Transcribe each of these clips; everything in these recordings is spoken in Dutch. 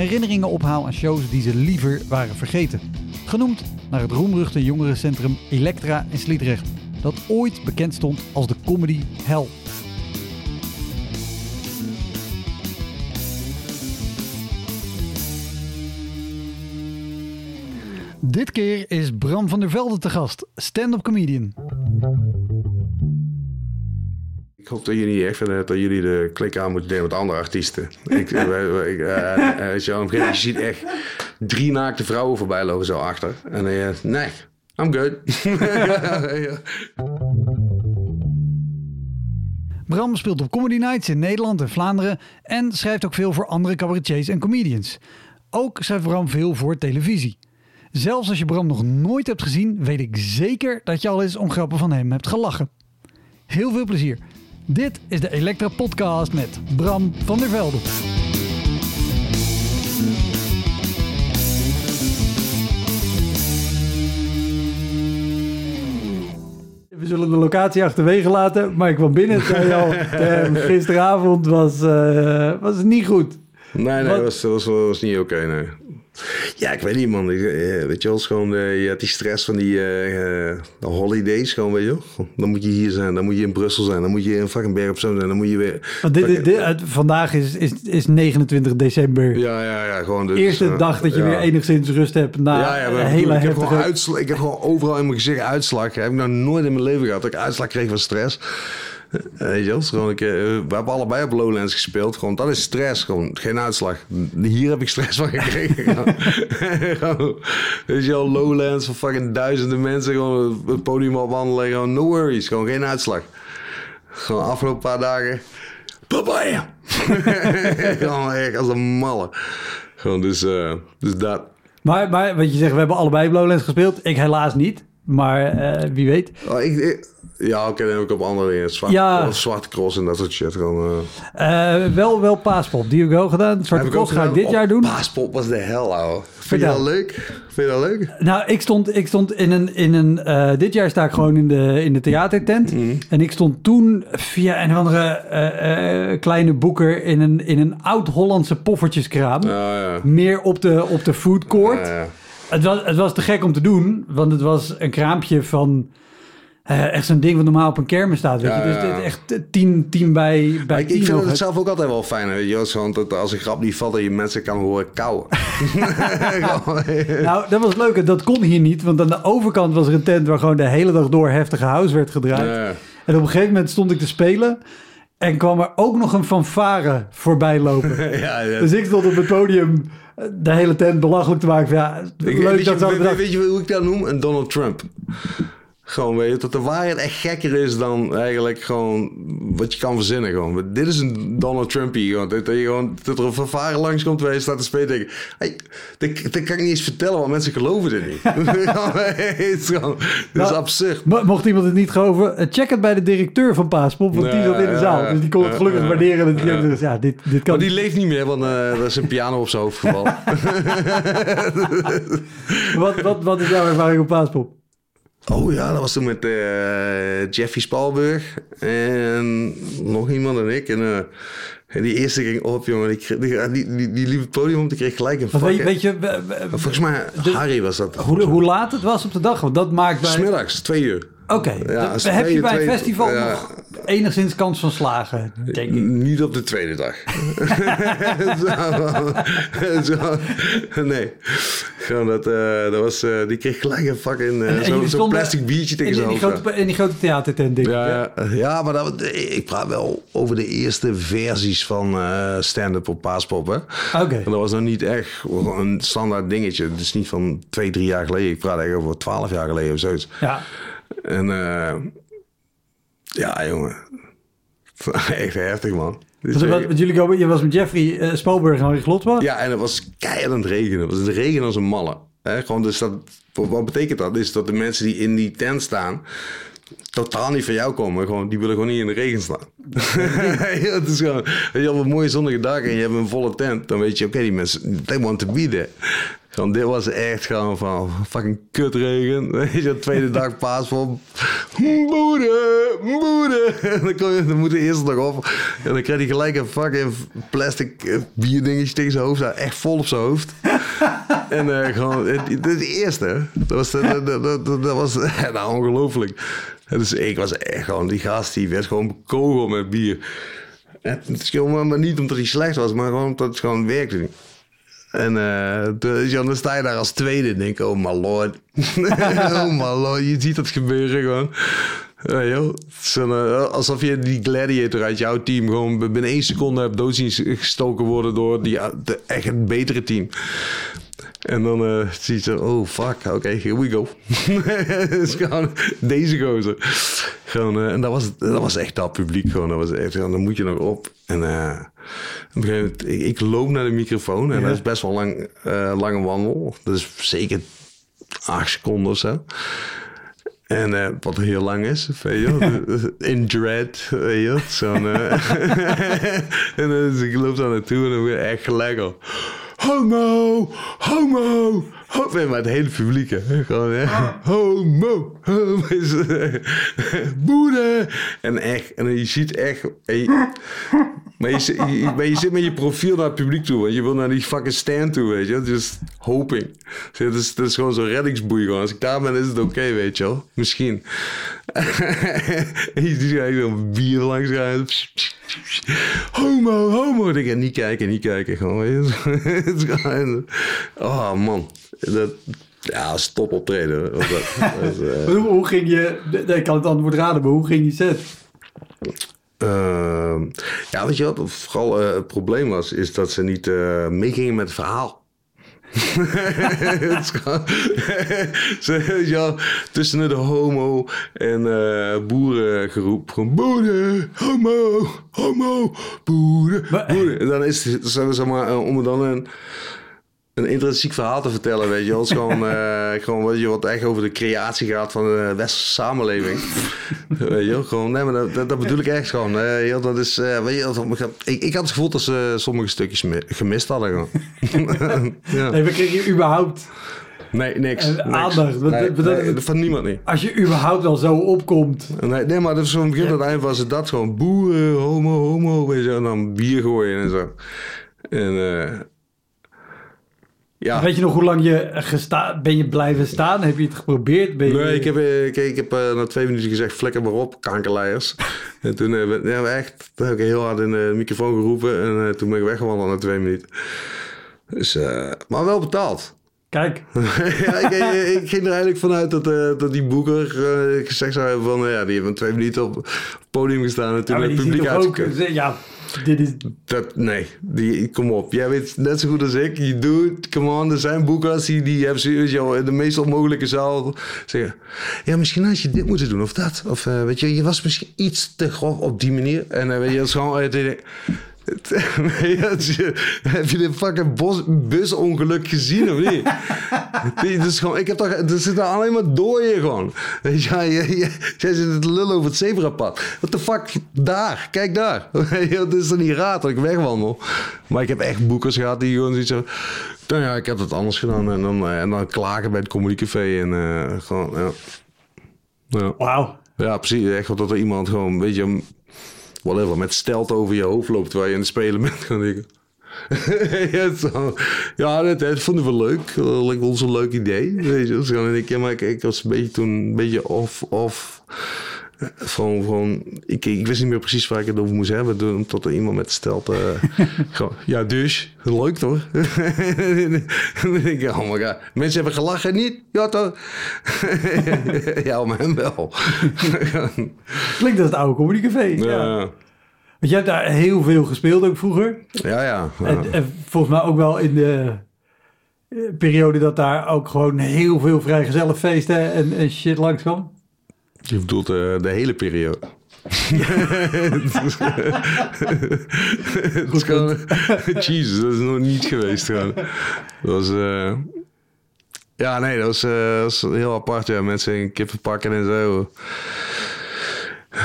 herinneringen ophaal aan shows die ze liever waren vergeten. Genoemd naar het roemruchte jongerencentrum Elektra in Sliedrecht, dat ooit bekend stond als de comedy hell. Dit keer is Bram van der Velde te gast, stand-up comedian. Ik hoop dat jullie niet echt vinden dat jullie de klik aan moeten nemen met andere artiesten. ik, ik, uh, begin, je ziet echt drie naakte vrouwen voorbij lopen zo achter. En dan je, nee, I'm good. Bram speelt op comedy nights in Nederland en Vlaanderen en schrijft ook veel voor andere cabaretiers en comedians. Ook schrijft Bram veel voor televisie. Zelfs als je Bram nog nooit hebt gezien, weet ik zeker dat je al eens om grappen van hem hebt gelachen. Heel veel plezier. Dit is de Elektra Podcast met Bram van der Velde. We zullen de locatie achterwege laten, maar ik kwam binnen zei al, gisteravond was, uh, was het niet goed. Nee, nee, dat was, was, was, niet oké, okay, nee. Ja, ik weet niet, man. Ik, eh, weet je wel, gewoon, uh, je hebt die stress van die uh, holidays, gewoon, weet je wel. Dan moet je hier zijn, dan moet je in Brussel zijn, dan moet je in fucking Berg op Zoom zijn, dan moet je weer... Want dit, dit, dit, vandaag is, is, is 29 december. Ja, ja, ja, gewoon. Dus, Eerste dag dat je ja. weer enigszins rust hebt na ja, ja, maar, hele ik, heb gewoon uitslag, ik heb gewoon overal in mijn gezicht uitslag. Heb ik nog nooit in mijn leven gehad dat ik uitslag kreeg van stress. Weet je wel, gewoon een keer, we hebben allebei op Lowlands gespeeld. Gewoon, dat is stress, gewoon geen uitslag. Hier heb ik stress van gekregen. Weet je wel, Lowlands van fucking duizenden mensen. Gewoon het podium opwandelen. Gewoon no worries, gewoon geen uitslag. Gewoon afgelopen paar dagen. Papaya! gewoon echt als een malle. Gewoon dus, uh, dus dat. Maar, maar wat je zegt, we hebben allebei op Lowlands gespeeld. Ik helaas niet. Maar uh, wie weet. Oh, ik, ik, ja, oké, okay, dan ik op andere dingen. Zwart, ja. Zwarte cross en dat soort shit. Gewoon, uh... Uh, wel, wel paaspop. Die heb ik ook gedaan. Zwarte heb cross ga ik dit oh, jaar doen. Paaspop was de hel, ouwe. Vind je dat leuk? Vind je dat leuk? Nou, ik stond, ik stond in een... In een uh, dit jaar sta ik gewoon in de, in de theatertent. Mm. En ik stond toen via een andere kleine boeker... in een, in een oud-Hollandse poffertjeskraam. Oh, ja. Meer op de, op de food court. Ja, het, was, het was te gek om te doen. Want het was een kraampje van... Uh, echt zo'n ding wat normaal op een kermis staat. Weet Ja, je? Dus ja. echt tien, tien bij, bij ik, tien. ik vind het zelf ook altijd wel fijn. Weet je, want dat als een grap niet valt, dat je mensen kan horen kauwen. nou, dat was leuk. Dat kon hier niet. Want aan de overkant was er een tent waar gewoon de hele dag door heftige house werd gedraaid. Ja. En op een gegeven moment stond ik te spelen. En kwam er ook nog een fanfare voorbij lopen. ja, ja. Dus ik stond op het podium de hele tent belachelijk te maken. Ja, Ik- leuk weet, dat je, weet, weet je hoe ik dat noem? Een Donald Trump. Gewoon, weet je, dat de waarheid echt gekker is dan eigenlijk gewoon wat je kan verzinnen. Gewoon. Dit is een Donald Trump hier. Gewoon. Dat, je gewoon, dat er een vervaren langskomt waar je staat te spelen. Denk, ik, hey, dat, dat kan ik niet eens vertellen, want mensen geloven dit niet. het is gewoon, is Nou, absurd. Mocht iemand het niet geloven, eh, check het bij de directeur van Paaspop, want die zat in de zaal. Dus die kon het gelukkig waarderen. Dat die dus, ja, dit, dit kan Maar die leeft niet meer, want uh, er is een piano op zijn hoofd gevallen. wat, wat, wat is jouw ervaring op Paaspop? Oh ja, dat was toen met eh, Jeffy Spalburg en nog iemand en ik. En, eh, en die eerste ging op, jongen. Die, die, die, die, liep het podium op, die kreeg gelijk een Want weet, je- weet Volgens mij, de- Harry was dat. hoe, hoe laat het was op de dag? Want dat maakt bij... Smiddags, twee uur. Oké, Ja, heb je bij een twee- festival ja. nog enigszins kans van slagen, denk ik. Niet op de tweede dag. Zo- zo- nee. Gewoon dat, eh, dat was, eh, die kreeg gelijk een fucking zo- jullie zo'n plastic biertje tegen in, zijn die hoofd. grote, in die grote theatertent, denk ik. Ja, ja, ja, maar dat, ik praat wel over de eerste versies van stand-up op Paaspop. Hè? Oké. Dat was nog niet echt een standaard dingetje. Het is niet van twee, drie jaar geleden. Ik praat echt over twaalf jaar geleden of zoiets. Ja. En eh, ja, jongen. Echt heftig, man. Dus, Want, eh, wat, wat jullie komen, je was met Jeffrey uh, Spalberg en Harry Glotwa. Ja, en het was keihard aan het regenen. Het was de regen als een malle. Hè? Gewoon, dus dat, wat betekent dat? Is dat de mensen die in die tent staan... totaal niet van jou komen. Gewoon, die willen gewoon niet in de regen staan. ja, het is gewoon... Je, op een mooie zonnige dag en je hebt een volle tent... dan weet je, oké, die mensen... they want to be there. Gewoon, dit was echt gewoon van fucking kutregen. Weet je, de tweede dag paasvol. Moeder, moeder. En dan, kom je, dan moet de eerste dag op. En dan krijg je gelijk een fucking plastic eh, bierdingetje tegen zijn hoofd. Echt vol op zijn hoofd. en eh, gewoon, het- de eerste. Dat was, dat, dat, dat, dat was nou, ongelooflijk. Dus ik was echt gewoon, die gast die werd gewoon bekogeld met bier. En het is gewoon maar niet omdat hij slecht was, maar gewoon omdat het gewoon werkte niet. En eh, dus, ja, dan sta je daar als tweede en denk oh my lord. oh my lord, je ziet dat gebeuren gewoon. Ja, joh. Een, eh, alsof je die gladiator uit jouw team gewoon binnen één seconde hebt dood zien gestoken worden door die, de, echt het betere team. En dan eh zie je zo, oh fuck, oké, here we go. Gewoon deze gozer. Gewoon, eh, en dat was, dat was echt dat publiek gewoon. Dat was echt, dan moet je nog op. En eh, op moment, ik, ik loop naar de microfoon en Ja. dat is best wel lang, eh, lange wandel. Dat is zeker acht seconden of zo. En eh, wat heel lang is, weet je wel. In dread, weet je. Zo'n... eh, en dan dus ik loop daar naartoe en dan weer echt gelijk al... Homo! Homo! Homo! Maar het hele publiek, hè. Gewoon, hè. Homo! Homo! Is, eh, Boede! En echt, en je ziet echt... je- maar, je, zit- je, maar je zit met je profiel naar het publiek toe. Want je wil naar die fucking stand toe, weet je. Just hoping. Het is, het is gewoon zo'n reddingsboei. Gewoon. Als ik daar ben, is het oké, weet je wel. Misschien. en je ziet eigenlijk zo'n bier langs gaan. Homo, homo. Ik denk, niet kijken, niet kijken. Gewoon, weet je. Het is oh, man. Dat, ja, stop optreden. Dat, dat, dat, eh, Hoe, hoe ging je, ik kan het antwoord raden, maar hoe ging je set? Ehm, ja, weet je wat vooral eh, het probleem was? Is dat ze niet eh, meegingen met het verhaal. Het is gewoon- ze, ja, tussen de homo en eh boerengeroep. Gewoon boeren, homo, homo, boeren, boeren. En dan is het, zeg maar, om dan een, een intrinsiek verhaal te vertellen, weet je wel. Het is gewoon, eh, gewoon weet je, wat echt over de creatie gaat van de westerse samenleving. weet je wel, gewoon, nee, maar dat, dat, bedoel ik echt gewoon. ja, dat is, eh, weet je, dat- ik, ik had het gevoel dat ze sommige stukjes mi- gemist hadden. Gewoon. ja. Nee, we kregen je überhaupt, Nee, niks. Niks. aandacht, wat- Nee, wat- nee, van niemand niet. als je überhaupt al zo opkomt. Nee, nee maar van begin tot eind was het dat gewoon boeren, homo, homo, weet je, en dan bier gooien en zo. En eh ja. Weet je nog hoe lang je gesta ben je blijven staan? Heb je het geprobeerd? Ben je... Nee, ik heb, eh, ik, ik heb eh, na twee minuten gezegd, flikker maar op, kankerleiers. en toen eh, ben- ja, echt, heb ik heel hard in de microfoon geroepen en eh, toen ben ik weggewandeld na twee minuten. Dus, eh, maar wel betaald. Kijk, ja, ik, ik, ik ging er eigenlijk vanuit dat, eh, dat die boeker eh, gezegd zou hebben van... eh, ja, die heeft een twee minuten op het podium gestaan en toen ja, het publiek uitgekomen. Ja, dit is... Dat, nee, die, kom op. Jij weet net zo goed als ik. Je doet, come on. Er zijn boekers die, die hebben joh, in de meest onmogelijke zaal zeggen... Ja, misschien had je dit moeten doen of dat. Of weet je, je was misschien iets te grof op die manier. En weet je, dat is gewoon... het heb je dit fucking bos, busongeluk gezien of niet? Gewoon, ik heb toch, er zitten alleen maar dooien gewoon. Weet je, jij, jij, jij zit te lullen over het zebrapad. What the fuck, daar, kijk daar. Het is dan niet raar dat ik wegwandel. Maar ik heb echt boekers gehad die gewoon zoiets van... Nou ja, ik heb het anders gedaan. En dan, eh, en dan klagen bij het comedycafé en eh, gewoon, ja. Ja. Wauw. Ja, precies. Echt dat er iemand gewoon, weet je, whatever, met stelt over je hoofd loopt terwijl je in het spelen bent. Gaan denken. ja, dat, vonden we leuk. Dat lijkt ons een leuk idee. Weet je, dus en ik, ja, maar ik, ik was een beetje toen een beetje off, off. Gewoon, gewoon, ik, ik wist niet meer precies waar ik het over moest hebben. Tot er iemand met stelt. eh gewoon, ja, dus. Leuk toch? Dan denk ik, oh my god. Mensen hebben gelachen, niet? Ja, toch? ja, maar hem wel. Klinkt als het oude Comedy Café. Ja. ja, Want jij hebt daar heel veel gespeeld ook vroeger. ja. ja. En, en volgens mij ook wel in de eh, periode dat daar ook gewoon heel veel vrijgezellenfeesten en, en shit langs kwam. Je bedoelt eh, de hele periode. Het is gewoon, Jesus, dat is nog niet geweest gewoon. Dat was, eh, ja, nee, dat was, eh, dat was heel apart. Ja, mensen in kippen pakken en zo.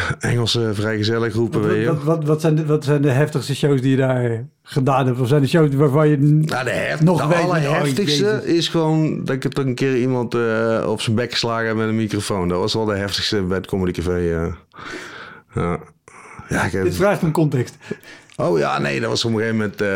Engelse vrijgezellen groepen, weet je. Wat, wat, wat, zijn de, wat zijn de heftigste shows die je daar gedaan hebt? Of zijn de shows waarvan je... Nou, de, heft, Nog de weet- allerheftigste oh, Jezus. is gewoon dat ik het een keer iemand eh, op zijn bek geslagen heb met een microfoon. Dat was wel de heftigste bij het Comedy Café. ja. Ja. Ja, ik heb- Dit vraagt om context. Oh ja, nee, dat was op een gegeven moment. eh,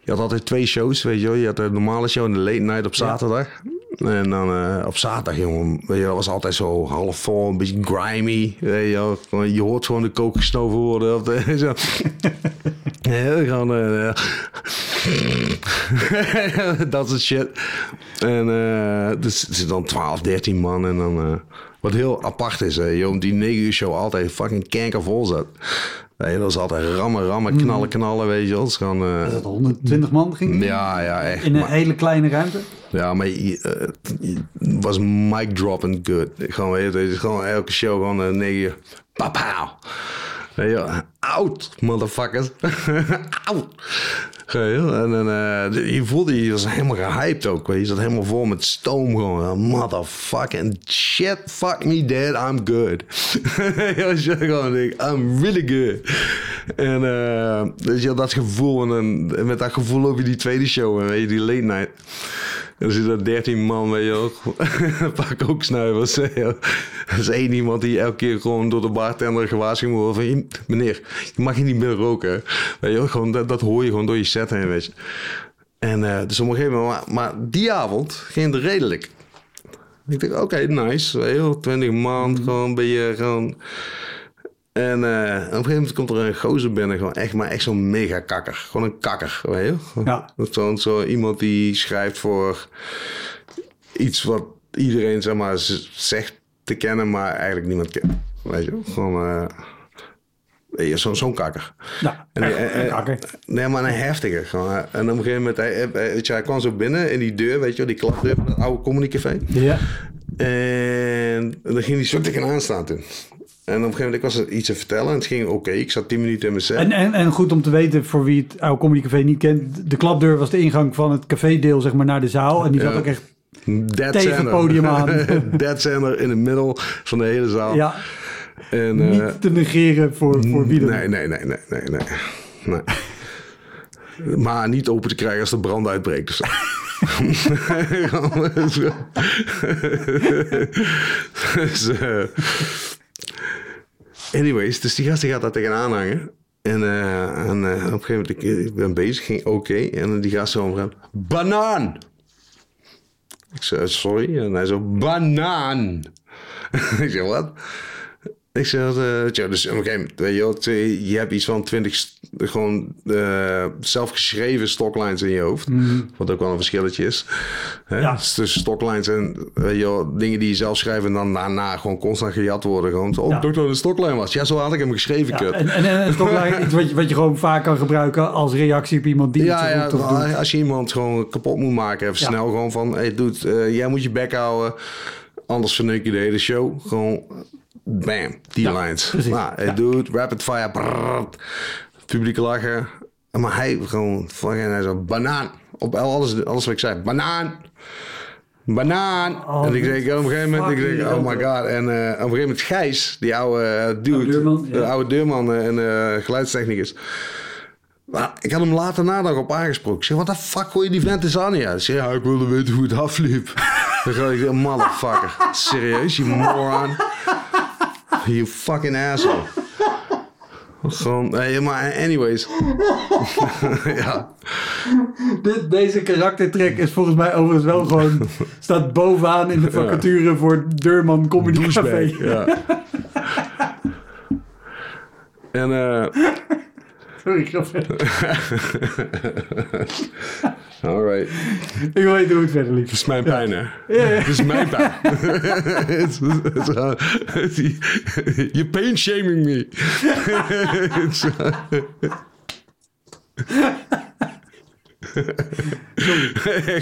je had altijd twee shows, weet je wel. Je had de normale show en de late night op zaterdag. En dan eh, op zaterdag, jongen, weet je, dat was altijd zo half vol, een beetje grimy. Weet je, je hoort gewoon de kook gesnoven worden. Of de, zo. ja, gewoon, eh, dat soort shit. En dus er zitten dan 12, 13 man. En dan, wat heel apart is, hè, joh, die 9 uur show altijd fucking kankervol zat. Nee, dat was altijd rammen, rammen, knallen, knallen, weet je wel. Het eh, Is dat 120 man ging? ja, ja, echt. In een Maar- hele kleine ruimte? ja, maar je, eh, was mic dropping good. Gewoon, weet je, het is gewoon elke show gewoon een negen uur. Papau. Oud, motherfuckers. oud. En dan, eh, je voelde, je was helemaal gehyped ook. Je, zat helemaal vol met stoom gewoon. Motherfucking shit, fuck me dead, I'm good. Je gewoon I'm really good. En eh, dus je had dat gevoel. En, en met dat gevoel loop je die tweede show. En weet je, die late night. En er 13 man, weet je kooksnuivers. weet je wel. Er is één iemand die elke keer gewoon door de bartender gewaarschuwd wordt. Van, "Je- meneer, je mag hier niet meer roken. Weet je gewoon, dat, dat hoor je gewoon door je set heen, weet je. En eh, dus op een gegeven moment... Maar, maar die avond ging het redelijk. Ik dacht, oké, nice. Je wel, 20 man, gewoon een beetje gewoon... En eh, op een gegeven moment komt er een gozer binnen, gewoon echt, maar echt zo'n mega kakker. Gewoon een kakker, weet je? Ja. dat is Zo'n zo iemand die schrijft voor iets wat iedereen, zeg maar, zegt te kennen, maar eigenlijk niemand kent. Weet je? Gewoon, eh, je, zo- zo'n kakker. Ja, En, echt, een kakker. Nee, maar een heftige. Gewoon. En op een gegeven moment, hij, hij- weet je, hij kwam zo binnen in die deur, weet je wel, die klapdeur van het oude comedycafé. Ja. En dan ging hij zo tegenaan staan toen. En op een gegeven moment, ik was er iets te vertellen en het ging oké. Ik zat 10 minuten in mijn set. En, en, en goed om te weten, voor wie het oude Comedy Café niet kent, de klapdeur was de ingang van het cafédeel zeg maar, naar de zaal. En die zat Ja. ook echt, Dead tegen het podium aan. Dead center in het middel van de hele zaal. ja, En, eh, niet te negeren voor, voor wie dan nee, nee, nee, nee, nee, nee. nee. Maar niet open te krijgen als de brand uitbreekt. Dus. dus, eh, anyways, dus die gast die gaat daar tegenaan hangen. En, eh, en eh, op een gegeven moment, ik, ik ben bezig, ging oké. En die gast zo omgaan, banaan! Ik zei, sorry. En hij zo, banaan! ik zeg, wat? Ik zeg, tja, dus op een gegeven moment, weet je, wel, twee- je hebt iets van twintig gewoon eh, zelfgeschreven stocklines in je hoofd. Wat ook wel een verschilletje is. Hè? Ja. Dus tussen stocklines en weet je, wel, dingen die je zelf schrijft en dan daarna gewoon constant gejat worden. Gewoon, oh, Ja. dat het een stockline was. Ja, zo had ik hem geschreven, Ja, kut. en, en, en een stoklijn, iets wat je, wat je gewoon vaak kan gebruiken als reactie op iemand die Ja, iets roept doet. als je iemand gewoon kapot moet maken, even snel gewoon van, hey dude, eh, jij moet je bek houden, anders verneuk je de hele show. Gewoon, bam, die Ja, lines. precies. Nou, Ja. dude, rapid fire, brrr, publiek lachen. Maar hij gewoon, fucking, hij zo, banaan, op alles, alles wat ik zei, banaan. Banaan. Oh, en ik denk op een gegeven moment, ik denk, oh my god. En eh, op een gegeven moment Gijs, die oude eh, dude, Oude deurman, ja. de oude deurman eh, en geluidstechnicus. Maar ik had hem later nadag op aangesproken. Ik zeg, wat de fuck gooi je die vent eens aan? Ja, ik zeg, ja, ik wilde weten hoe het afliep. Dan ga ik motherfucker. Serieus, you moron. You fucking asshole. Gewoon, nee, maar anyways. ja. Dit, deze karaktertrek is volgens mij overigens wel gewoon... staat bovenaan in de vacature voor Deurman Comedy Café. Ja. en eh. Alright. Ik wil weten hoe het verder liep. Het is mijn pijn, hè? Ja, ja. Het is mijn pijn. You're pain shaming me. Is-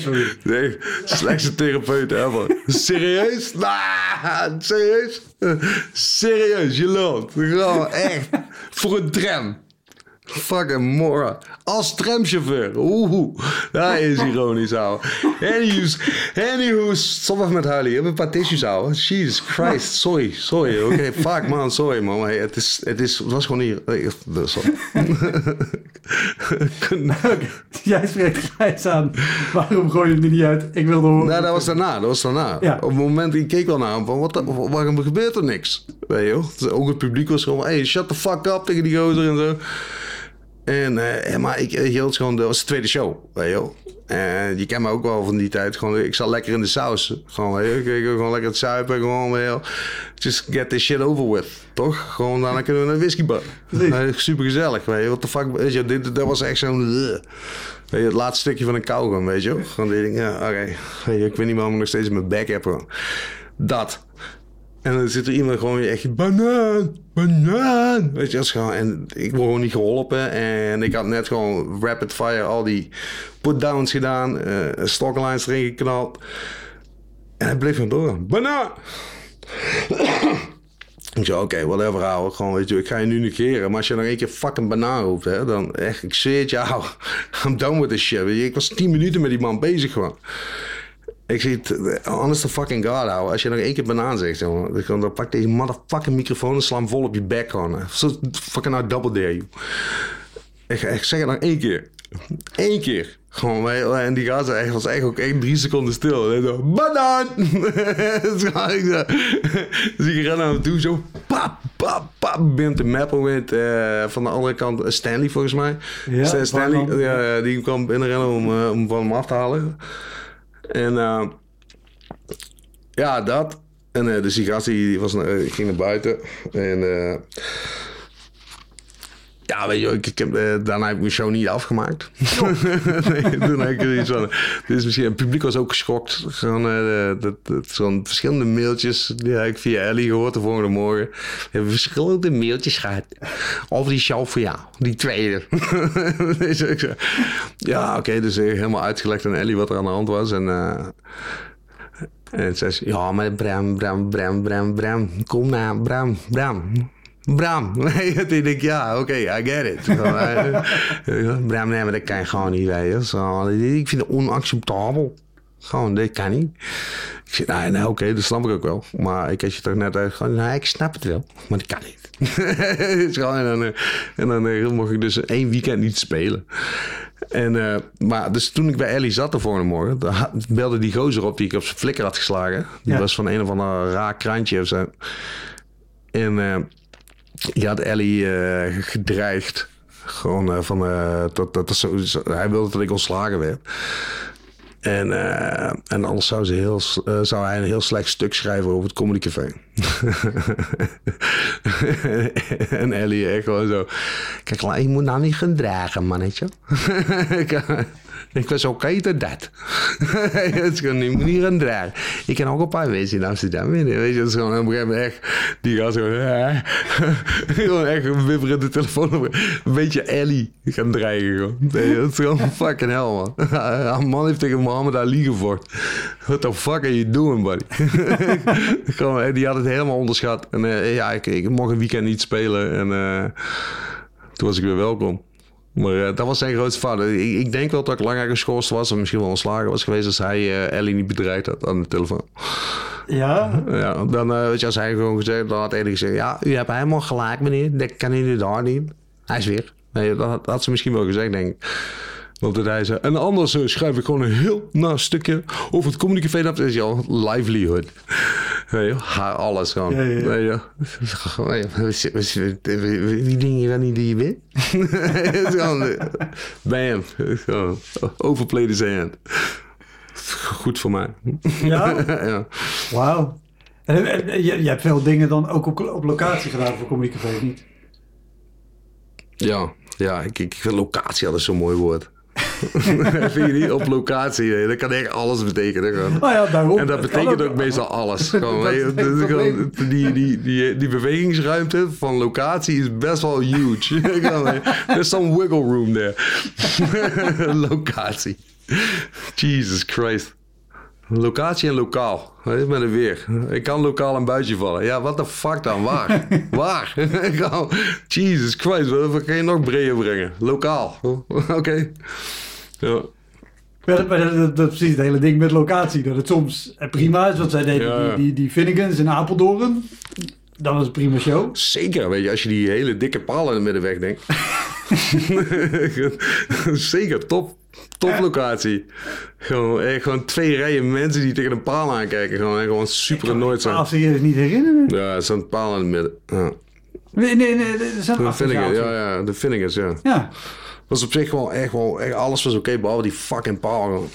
Sorry. Nee, slechtste therapeut ever. Serieus? Nah, serieus? Serieus, je loopt. Gewoon echt. Voor een tram. Fucking moron. Als tramchauffeur. Oeh, dat is ironisch, ouwe. Anyhoes, anyhoes. Stop even met huilen. Je hebt een paar tissues, ouwe. Jesus Christ. Sorry, sorry. Oké, fuck man, sorry man. Maar hey, het, is, het, is, het was gewoon hier. Sorry. Jij spreekt Gijs aan. Waarom gooi je het niet uit? Ik wilde horen. Nou, dat was daarna. Dat was daarna. Ja. Op het moment, ik keek wel naar hem van, wat, waarom gebeurt er niks? Weet je Ook het publiek was gewoon, hey, shut the fuck up tegen die gozer en zo. En, eh, maar ik eh, hield gewoon, dat was de tweede show, weet je wel. En je kent me ook wel van die tijd. Gewoon, ik zat lekker in de saus. Gewoon, weet je, ik, ik, gewoon lekker het zuipen. Gewoon, weet je. Just get this shit over with. Toch? Gewoon, daarna kunnen we naar een whiskybar. Precies. super gezellig, weet je. What the fuck, weet je, dit, dat was echt zo'n... Weet je, het laatste stukje van een kauwgom, weet je. Gewoon die ding, ja, oké. Ik weet niet waarom ik nog steeds mijn back heb. gewoon. Dat. En dan zit er iemand gewoon echt... Banaan! Banaan! Weet je, is gewoon... En ik word gewoon niet geholpen. En ik had net gewoon rapid fire al die put-downs gedaan. eh stocklines erin geknald. En hij bleef gewoon doorgaan. Banaan! Ik zei, oké, whatever, ouwe. Gewoon, weet je, ik ga je nu negeren. Maar als je nog één keer fucking banaan roept, hè, dan echt, ik zweer het je, ouwe. I'm done with this shit. Ik was tien minuten met die man bezig gewoon. Ik zie het, honest to fucking god, ouwe. Als je nog één keer banaan zegt, jongen, dan, pak deze motherfucking microfoon en sla hem vol op je bek gewoon. Zo fucking nou double dare you. Ik, ik zeg het nog één keer. Eén keer. Gewoon, en die gast was echt ook echt drie seconden stil. En zo, banaan! dus ik dus ren naar hem toe, zo, pap, pap, pap, begint te mappen met, eh, van de andere kant eh, Stanley volgens mij. Ja, Stan- Stanley, ja, die kwam binnenrennen om, eh, om van hem af te halen. En eh, ja, dat. En eh, dus die gast die, was, eh, ging naar buiten. En ja, weet je, ik, ik heb, eh, daarna heb ik mijn show niet afgemaakt. nee, toen heb ik er iets van. Dit is misschien, het publiek was ook geschokt. Gewoon, eh, dat, verschillende mailtjes. Die heb ik via Ellie gehoord de volgende morgen. We hebben verschillende mailtjes gehad. Over die show voor jou. Die tweede. dus ik zei, ja, oké. dus ik heb helemaal uitgelegd aan Ellie wat er aan de hand was. En. eh, en zei ze, ja, maar Bram, Bram, Bram, Bram, Bram. Kom nou, Bram, Bram. Bram. Nee, toen denk ik, ja, oké, I get it. Gewoon, eh, Bram, nee, maar dat kan je gewoon niet, weet je. Zo, ik vind het onacceptabel. Gewoon, dat kan niet. Ik zeg, nee, nee oké, dat snap ik ook wel. Maar ik had je toch net uit, gewoon, nou, ik snap het wel, maar dat kan niet. Dus gewoon, en dan, eh, en dan eh, mocht ik dus één weekend niet spelen. En, eh, maar dus toen ik bij Ellie zat de volgende morgen, belde die gozer op die ik op zijn flikker had geslagen. Die Ja. was van een of ander raar krantje of zo. En eh, die had Ellie eh, gedreigd. Gewoon eh, van, eh, dat, dat, dat hij wilde dat ik ontslagen werd. En, en anders zou, ze heel, zou hij een heel slecht stuk schrijven over het Comedy Café. en Ellie echt gewoon zo... Kijk, je moet nou niet gaan dragen, mannetje. ik, ik was oké tot dat. Het gewoon, moet niet gaan dragen. Ik kan ook een paar wezen in Amsterdam. Weet je, Weet je, dat is gewoon op een gegeven moment echt... Die zo... eh, gewoon echt een wibberende telefoon. op. Een beetje Ellie gaan dreigen. Gewoon. Nee, dat is gewoon fucking hell, man. Een man heeft tegen Mohammed Ali gevochten. What the fuck are you doing, buddy? gewoon, eh, die had het helemaal onderschat. En eh, ja, ik, ik mocht een weekend niet spelen. En eh, toen was ik weer welkom. Maar eh, dat was zijn grootste fout. Ik, ik denk wel dat ik langer geschorst was. Of misschien wel ontslagen was geweest als hij Ellie niet bedreigd had aan de telefoon. Ja, Ja, dan weet je, als hij gewoon gezegd, dan had Ellie gezegd... Ja, u hebt helemaal gelijk, meneer. Dat kan daar niet. Hij is weer. Nee, dat, had- dat had ze misschien wel gezegd, denk ik. Want dat hij zei, en anders eh, schrijf ik gewoon een heel na stukje over het communicafé. Dat is jouw livelihood. Haar alles gewoon. Ja, ja, ja. Je, gewoon, weet je, Wie denk je wel niet die je bent? Is eh, Bam. Gewoon, Overplay the hand. Goed voor mij. Ja? ja. Wauw. En, en- en je, je hebt veel dingen dan ook op, op locatie gedaan voor Comedy Café, of niet? Ja, ja ik, ik vind locatie altijd zo'n mooi woord. vind je niet? Op locatie, nee, dat kan echt alles betekenen. Gewoon. Nou ja, daarom. En dat betekent ook meestal alles. Gewoon, gewoon- die, die, die, die bewegingsruimte van locatie is best wel huge. There's some wiggle room there. locatie. Jesus Christ. Locatie en lokaal. Weet je, Met een weer. Ik kan lokaal een buitje vallen. Ja, wat de fuck dan? Waar? Waar? Jesus Christ. Wat wat kan je nog breder brengen? Lokaal. Oké. Ja. Maar, maar dat, dat, dat is precies het hele ding met locatie. Dat het soms eh, prima is, want zij deden Ja, die, die, die Finnegans in Apeldoorn. Dat was een prima show. Zeker, weet je, als je die hele dikke palen in de midden wegdenkt. Zeker, top, top locatie. Gewoon, eh, gewoon twee rijen mensen die tegen een paal aankijken. Gewoon, en gewoon super annoyed zijn. Als ze je het niet herinneren. Ja, zo'n paal in het midden. Ja. Nee, nee, nee. Dat is een De Finnegan, afgezaaltje. ja, ja, de Finnegans, ja. Ja. Was op zich gewoon echt, gewoon, echt alles was oké, behalve die fucking paal. gewoon.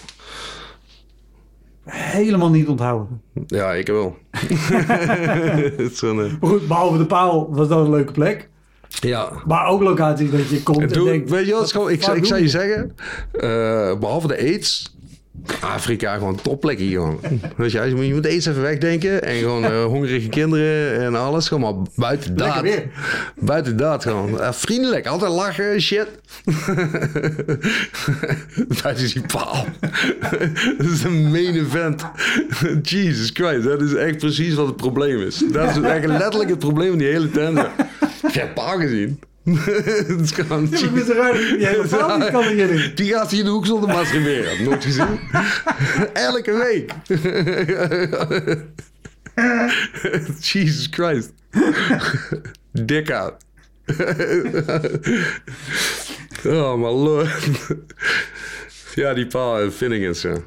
Helemaal niet onthouden. Ja, ik wel. Het is zo'n, eh, Maar goed, behalve de paal was dat een leuke plek. Ja, Maar ook locaties dat je komt en, En denkt... weet je wat, ik, ik doen zou je zeggen, eh, behalve de aids, Afrika gewoon topplek hier. Weet je, je moet, je moet aids even wegdenken en gewoon eh, hongerige kinderen en alles. Gewoon maar buiten dat. Weer. Buiten dat gewoon. Eh, vriendelijk, altijd lachen, shit. buiten die paal. dat is een main event. Jesus Christ, dat is echt precies wat het probleem is. Dat is echt letterlijk het probleem van die hele tent. Ik heb paal gezien. Het is gewoon... Ja, maar het is raar dat je die hele niet kan herinneren. Die gaat hier in de hoek zonder masturberen. Nooit gezien. Elke week. Jesus Christ. Dik out. oh, my lord. Ja, die paal en Finnegans, ja.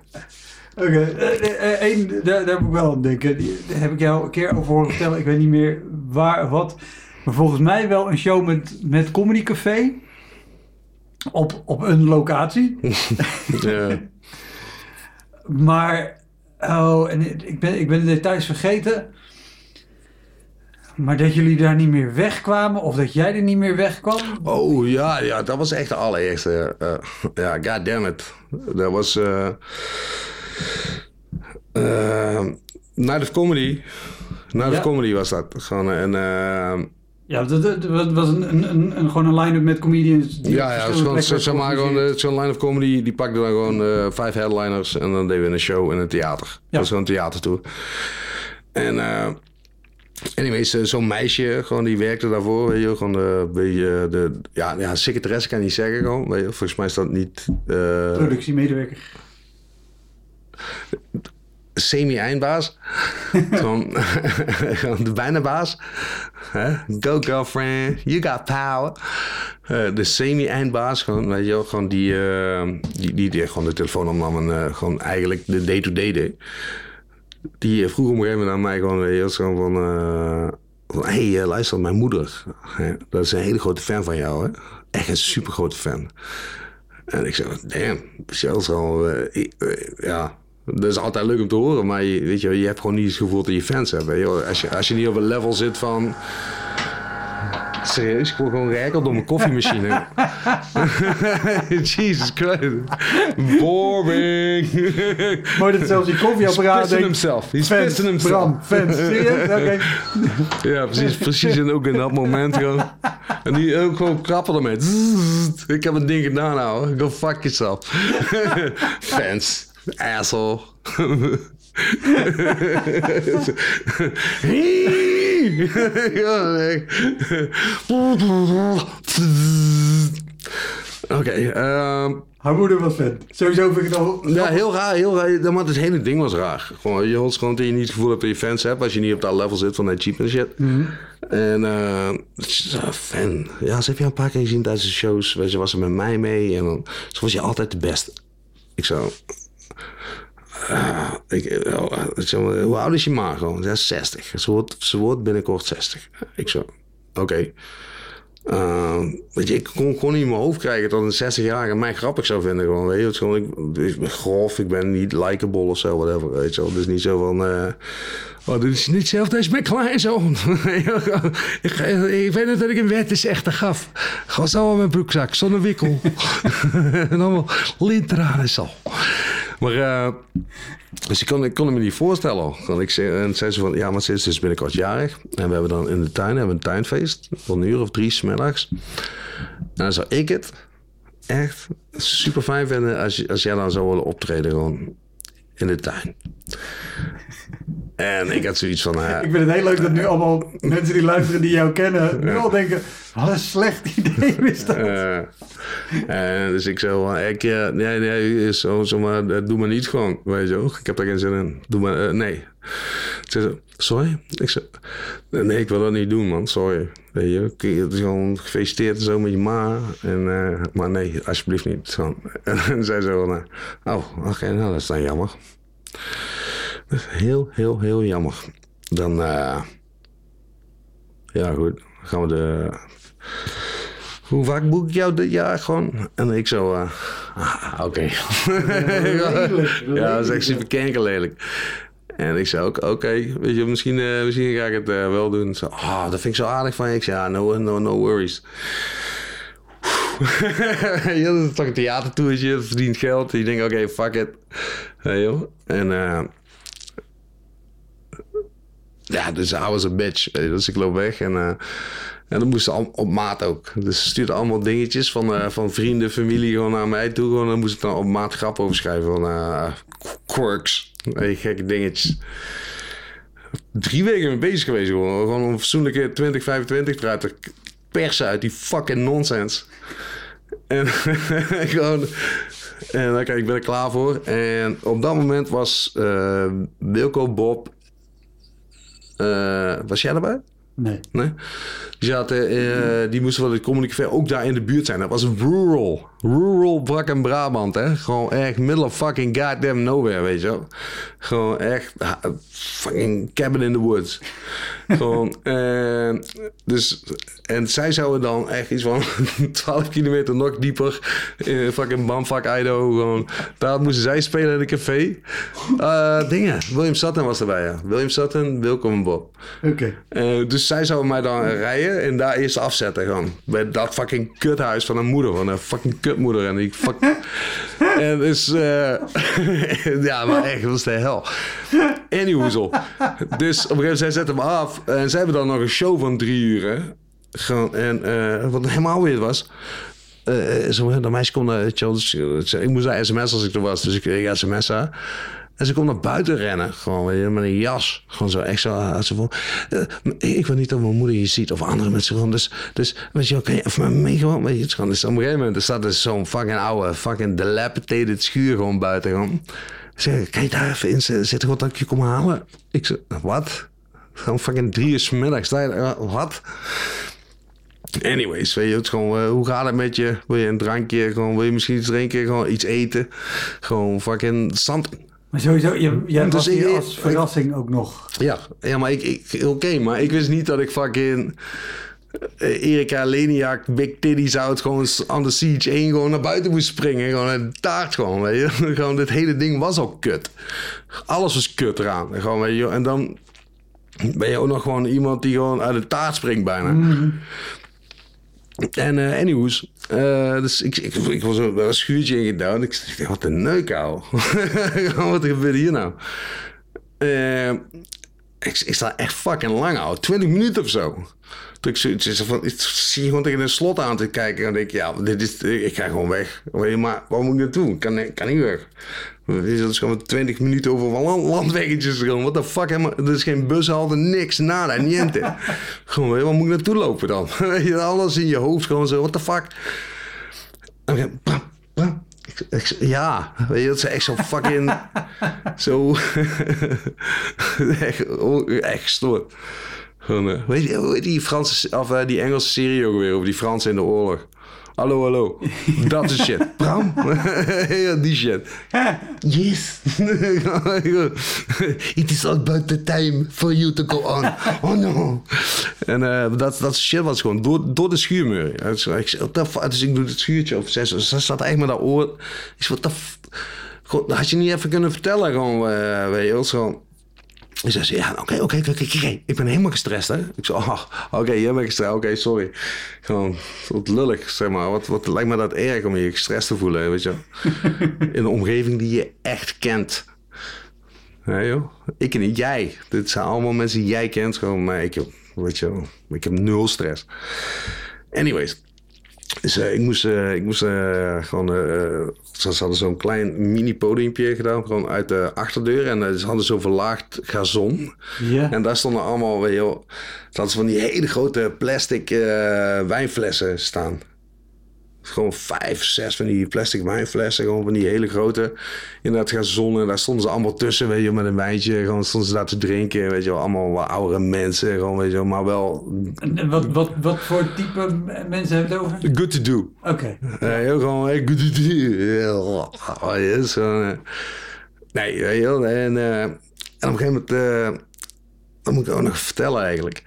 Oké, eh, eh, eh, daar, heb ik wel aan denken. Daar heb ik jou een keer over horen vertellen. Ik weet niet meer waar wat. Maar volgens mij wel een show met, met Comedy Café. Op, op een locatie. ja. Maar, oh, en ik ben, ik ben de details vergeten. Maar dat jullie daar niet meer wegkwamen, of dat jij er niet meer wegkwam. Oh ja, ja, dat was echt de allereerste. eh, ja, god damn it. Dat was. eh eh, Night of Comedy. Night Ja. of Comedy was dat. Gewoon, en, Ja, dat, was een, een, een, gewoon een line-up met comedians. die ja, ja, gewoon, plekken zeg maar, gewoon eh, zo'n line of comedy. Die pakte dan gewoon eh, vijf headliners. En dan deden we een show in een theater. Dat was gewoon een theatertour. En eh anyways, zo'n meisje, gewoon die werkte daarvoor. Weet je, gewoon de, beetje de, ja, ja, secretaresse kan je niet zeggen gewoon. Weet je, volgens mij is dat niet... eh, Productiemedewerker. Semi-eindbaas. gewoon, gewoon de bijna baas. Go girlfriend, you got power. Eh, de semi-eindbaas, gewoon, weet je wel, gewoon die, eh, die, die, die gewoon de telefoon opnam en eh, gewoon eigenlijk de day-to-day deed. Die vroeg op een gegeven moment aan mij gewoon, weet je, zo van... van, hey, luister, mijn moeder, dat is een hele grote fan van jou, hè? Echt een super grote fan. En ik zei, damn, zelfs al, ja, dat is altijd leuk om te horen, maar je, weet je, je hebt gewoon niet het gevoel dat je fans hebt. Als, je, als je niet op een level zit van, serieus, ik word gewoon rijker door mijn koffiemachine. Jesus Christ. Boring. Maar dat zelfs die koffieapparaat denkt... himself. He's Fans, himself. Bram, fans. Serieus? Oké. Ja, precies, precies en ook in dat moment gewoon. En die ook gewoon krappen ermee. Ik heb een ding gedaan nou. Go fuck yourself. Fans. Asshole. Ja, nee. Oké, ehm, Haar moeder was fan. Sowieso vind ik het al... ja, heel raar, heel raar. Maar het hele ding was raar. Gewoon, je hoort gewoon dat je niet het gevoel hebt dat je fans hebt als je niet op dat level zit van dat cheap en shit. En eh, ze fan. Ja, ze heeft je een paar keer gezien tijdens de shows. Je, was ze met mij mee. En dan ze was je altijd de beste. Ik zo... eh, ik, eh, ik zo, hoe oud is je ma gewoon? Ja, 60. Ze wordt, ze wordt binnenkort 60. Ik zo, oké. Uh, weet je, ik kon, kon niet in mijn hoofd krijgen dat een 60-jarige mij grappig zou vinden. Gewoon, weet je, het gewoon, ik, ik ben grof, ik ben niet likable of zo, whatever. Weet je wel. Dus niet zo van. oh, dit is niet hetzelfde als mijn kleinzoon. ik, ik weet net dat ik een wet is echt gaf. Gewoon zo in mijn broekzak, zonder wikkel. en allemaal lintranen zo. Maar. eh, dus ik kon, ik me niet voorstellen. Want ik zei, en zei ze van, ja, maar ze is dus binnenkort jarig. En we hebben dan in de tuin hebben een tuinfeest. Van een uur of drie 's middags. En dan zou ik het echt super fijn vinden als, als jij dan zou willen optreden gewoon in de tuin. En ik had zoiets van, eh, Ik vind het heel leuk dat nu allemaal mensen die luisteren die jou kennen, nu al denken, wat een slecht idee is dat. Eh, dus ik zei van, ik, eh, nee, nee, zo, zo maar, doe maar niet gewoon, weet je wel. Ik heb daar geen zin in. Doe maar, nee. Ze zei, sorry? Ik zei, nee, ik wil dat niet doen, man, sorry. Weet je, het is gewoon gefeliciteerd en zo met je ma. En, maar nee, alsjeblieft niet. Gewoon. En van, eh, oh, oké, nou, dat is dan jammer. Dat is heel, heel, heel jammer. Dan, eh, ja goed, gaan we de... Hoe vaak boek ik jou dit jaar gewoon? En ik zo, eh, ah, oké. ja, dat is echt super kankerlelijk. En ik zei ook, oké, weet je, misschien, eh, misschien ga ik het wel doen. Zo, ah, dat vind ik zo aardig van je. Ik zei, ja, no, no, no worries. ja, dat is toch een theatertoertje, verdient geld. Je denkt, oké, fuck it. Hey, joh. En ja, dus I was a bitch. Dus ik loop weg en, eh, en dan moesten al op maat ook. Dus ze stuurden allemaal dingetjes van, eh, van vrienden, familie gewoon naar mij toe. Gewoon, dan moest ik dan op maat grap over schrijven van eh, quirks. Gekke dingetjes. Drie weken mee bezig geweest gewoon. Gewoon een fatsoenlijke 2025 eruit te persen uit die fucking nonsens. En gewoon... En oké, ik ben er klaar voor. En op dat moment was eh Wilco Bob... eh, was jij erbij? Nee. Nee? Die, zaten, eh, die moesten wel de communiceren ook daar in de buurt zijn. Dat was rural. Rural Brak en Brabant, hè. Gewoon echt middle of fucking goddamn nowhere, weet je wel. Gewoon echt fucking cabin in the woods. Gewoon, eh, dus... En zij zouden dan echt iets van 12 kilometer nog dieper in fucking Bamfak, Idaho. Gewoon, daar moesten zij spelen in een café. Eh, dingen. William Sutton was erbij, ja. William Sutton, en Bob. Oké. Eh, dus zij zou mij dan rijden en daar eerst afzetten gewoon. Bij dat fucking kuthuis van een moeder. Van een fucking kutmoeder. En die fuck... en dus... eh, ja, maar echt, dat was de hel. Anyhoezel. Dus op een gegeven moment, zij zetten me af. En zij hebben dan nog een show van drie uur, hè. Gewoon, en eh, wat helemaal weer was... zo, dat meisje kon naar, eh, ik moest naar sms als ik er was, dus ik kreeg sms'en. En ze komt naar buiten rennen, gewoon weet met een jas. Gewoon zo zo. eh, van, eh, ik wil niet dat mijn moeder je ziet of andere mensen gewoon. Dus, dus weet je je even mee gewoon? Weet je, gewoon, dus op een gegeven moment er staat dus zo'n fucking oude, fucking dilapidated schuur gewoon buiten. Gewoon. Zeg, kan je daar even in zitten, dat ik je kom halen? Ik zeg, wat? Gewoon fucking drie uur 's middags. eh, Wat? Anyways, weet je, het gewoon, hoe gaat het met je? Wil je een drankje? Gewoon, wil je misschien iets drinken? Gewoon iets eten? Gewoon fucking something. Maar sowieso, je, jij Dus was hier ik- als verrassing ook nog. Ja, ja maar ik, ik oké, maar ik wist niet dat ik fucking eh, Erika Leniak, Big zou het gewoon aan de Siege 1 gewoon naar buiten moest springen. Gewoon een taart gewoon, weet je. Gewoon dit hele ding was al kut. Alles was kut eraan. Gewoon, weet je. En dan ben je ook nog gewoon iemand die gewoon uit de taart springt bijna. En uh, anyways, uh, dus ik, ik, ik was er een schuurtje in gedaan. Ik dacht, wat een neuk, ouwe. wat gebeurt hier nou? Uh, ik, ik sta echt fucking lang, ouwe. 20 minuten of zo. Toen ik zoiets van, ik zie gewoon tegen een slot aan te kijken. En denk ik, ja, dit is, ik ga gewoon weg. Maar waar moet ik naartoe? Ik kan, kan niet weg. Dat is gewoon 20 minuten over land, landweggetjes. Gewoon, what the fuck, helemaal, er is geen bushalte, niks, nada, niente. gewoon, waar moet ik naartoe lopen dan? Alles in je hoofd, gewoon zo, what the fuck. Ja, weet je, dat is echt zo fucking... zo... echt, echt gestoord. Gewoon, eh, weet je, die Franse, of eh, die Engelse serie ook weer over die Fransen in de oorlog? Hallo, hallo. Dat is shit. Bram? ja, die shit. Yes. It is about the time for you to go on. Oh no. En eh, dat, dat shit was gewoon door, door de schuurmuur. Dus ik, dus doe het schuurtje op. Ze, ze zat echt met dat oor. Ik zei, f- Gewoon, dat had je niet even kunnen vertellen, gewoon, weet je wel. En zei ze, ja, oké, oké, oké. Ik ben helemaal gestrest, hè. Ik zei, oh, oké, jij bent gestrest. Oké, sorry. Gewoon, wat lullig, zeg maar. Wat, wat lijkt me dat erg om je gestrest te voelen, weet je. In een omgeving die je echt kent. Joh. Ik niet, jij. Dit zijn allemaal mensen die jij kent. Gewoon, maar ik, weet je wel, ik heb nul stress. Anyways. Dus ik moest, eh, ik moest eh, gewoon... ze hadden zo'n klein mini-podiumpje gedaan. Gewoon uit de achterdeur. En ze hadden zo'n verlaagd gazon. En daar stonden allemaal... Weet je wel, ze hadden van die hele grote plastic wijnflessen staan. Gewoon vijf, zes van die plastic wijnflessen. Gewoon van die hele grote. In dat gazon. En daar stonden ze allemaal tussen. Weet je, met een wijntje. Gewoon stonden ze daar te drinken. Weet je wel, allemaal wat oudere mensen. Gewoon, weet je wel, maar wel En wat, wat, wat voor type mensen hebben het over? good to do. Oké. Ja, heel gewoon, hey, good to do. Ja, oh, eh. Nee, weet je wel, en, eh, en op een gegeven moment, eh, dat moet ik ook nog vertellen eigenlijk.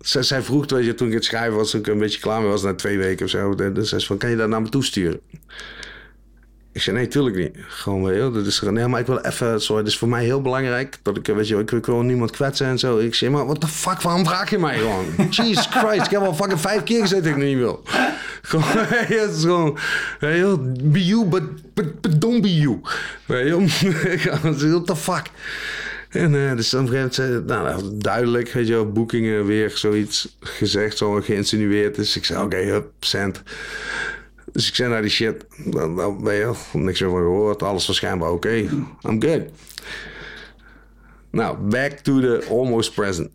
Zij, zij vroeg, weet je, toen ik het schrijven was, toen ik een beetje klaar mee was, na twee weken of zo. Dus zei ze van, kan je dat naar me toesturen? Ik zei, nee, tuurlijk niet. Gewoon, weet je wel, dat is nee, maar ik wil even, sorry, het is voor mij heel belangrijk dat ik, weet je ik, ik wil niemand kwetsen en zo. Ik zei, maar what the fuck, waarom vraag je mij gewoon? Jesus Christ, ik heb al fucking vijf keer gezegd dat ik niet wil. Gewoon, het is gewoon, weet je wel, be you, but, but, but don't be you. Weet je what the fuck. En eh, dus op een gegeven moment nou, nou, duidelijk, weet je wel, boekingen weer zoiets gezegd, zo geïnsinueerd. Dus ik zei, oké, hup, cent. Dus ik zei naar die shit, dan, ben je niks meer van gehoord, alles waarschijnlijk oké, I'm good. Nou, back to the almost present.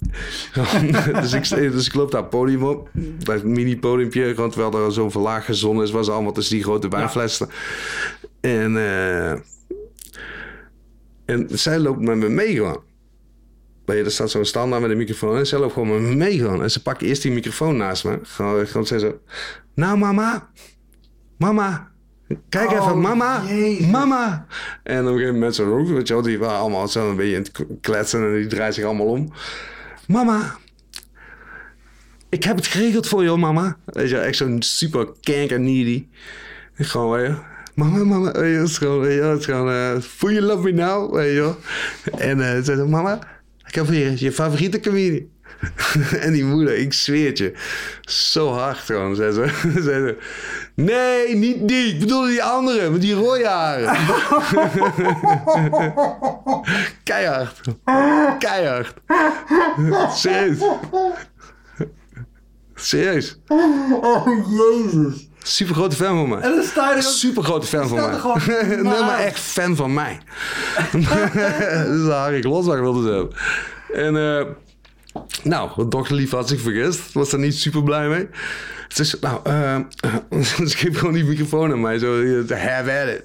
dus, ik, dus ik loop daar podium op, dat mini podiumpje, gewoon terwijl er zo'n verlaagd gezon is, was allemaal tussen die grote wijnflessen. En, eh, en zij loopt met me mee gewoon. Weet je, er staat zo'n standaard met een microfoon en zij loopt gewoon met me mee gewoon. En ze pakt eerst die microfoon naast me. Gewoon, gewoon zei zo, nou mama, mama, kijk Oh, even, mama, Jezus. mama. En op een gegeven moment zo, weet je wel, die waren allemaal zo een beetje in het kletsen en die draaien zich allemaal om. Mama, ik heb het geregeld voor jou, mama. Weet je, echt zo'n super kank en needy. Gewoon, weet je, mama, mama, weet je, het is gewoon, weet je, wel, het is gewoon, eh, feel you love me now, weet je. En eh ze zei, mama, ik heb hier je favoriete comedian. en die moeder, ik zweer het je, zo hard gewoon, zei ze. zei ze. Nee, niet die, ik bedoel die andere, met die rode haren. Keihard. Keihard. Serieus. Serieus. Oh, jezus. Super grote fan van mij. En dan sta je er ook... Super grote fan van mij. gewoon nee, maar echt fan van mij. dus daar Harry Klosbach wilde ze hebben. En eh, nou, mijn dochterlief had zich vergist. Was daar niet super blij mee. Zei, nou, eh, ze geeft gewoon die microfoon aan mij. Zo, have at it.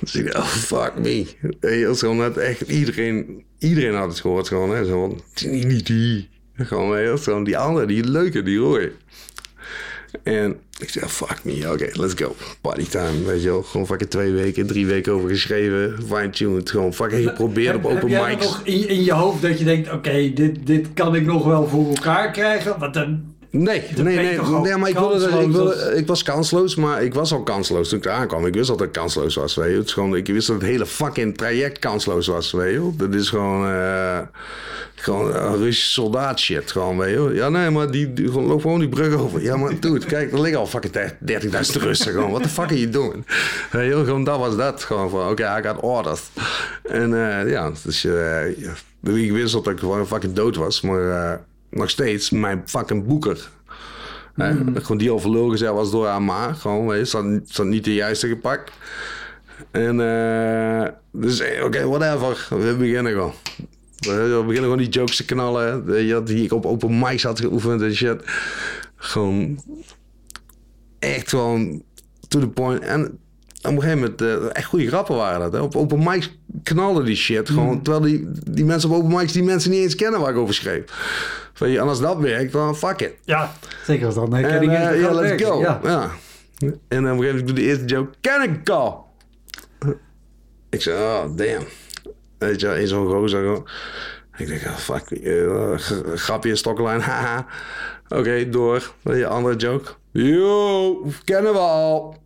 Dus ik dacht, oh, fuck me. Is gewoon net echt iedereen, iedereen had het gehoord. Gewoon, hè. Zo van, die. Gewoon, is gewoon die andere, die leuke, die rooi. En ik zei, fuck me, oké, let's go. Party time, weet je wel. Gewoon fucking twee weken, drie weken over geschreven. Fine-tuned, gewoon fucking geprobeerd op open heb mics. nog in, in je hoofd dat je denkt, oké, dit, dit kan ik nog wel voor elkaar krijgen? Want dan... Nee, Dan nee, je nee, nee, maar ik, wilde, ik, wilde, was kansloos, maar ik was al kansloos toen ik eraan kwam. Ik wist dat kansloos was, weet je. Het is gewoon, ik wist dat het hele fucking traject kansloos was, weet je. Dat is gewoon, eh, gewoon een Russische soldaat shit, gewoon, weet je. Ja, nee, maar die, die gewoon, loop gewoon die brug over. Ja, maar dude, kijk, er liggen al fucking 30.000 Russen, gewoon. What the fuck are you doing? Weet je, gewoon dat was dat, gewoon van, oké, I got orders. En eh, ja, dus eh, ja, ik wist dat ik gewoon fucking dood was, maar eh, nog steeds mijn fucking boeker. Hè, Gewoon die overlogen gezet was door haar ma. Gewoon, weet je, zat, zat niet de juiste gepakt. En eh, dus, eh, oké, whatever. We beginnen gewoon. We beginnen gewoon die jokes te knallen. je, Die ik op open mics had geoefend en shit. Gewoon echt gewoon to the point. En op een gegeven moment, eh, echt goede grappen waren dat. Hè? Op open mics knallen die shit gewoon. Terwijl die, die mensen op open mics die mensen niet eens kennen waar ik over schreef. Van, ja, en als dat werkt, dan fuck it. Ja, zeker als dat. Nee, En eh, ja, let's go. Ja. En op een gegeven moment doe de eerste joke, ken ik call. Ik zei, oh damn. Weet je, in zo'n gozer gewoon. Ik denk, oh, fuck, eh, grapje, stokkenlijn, haha. Oké, door. Je, andere joke. Yo, kennen we al.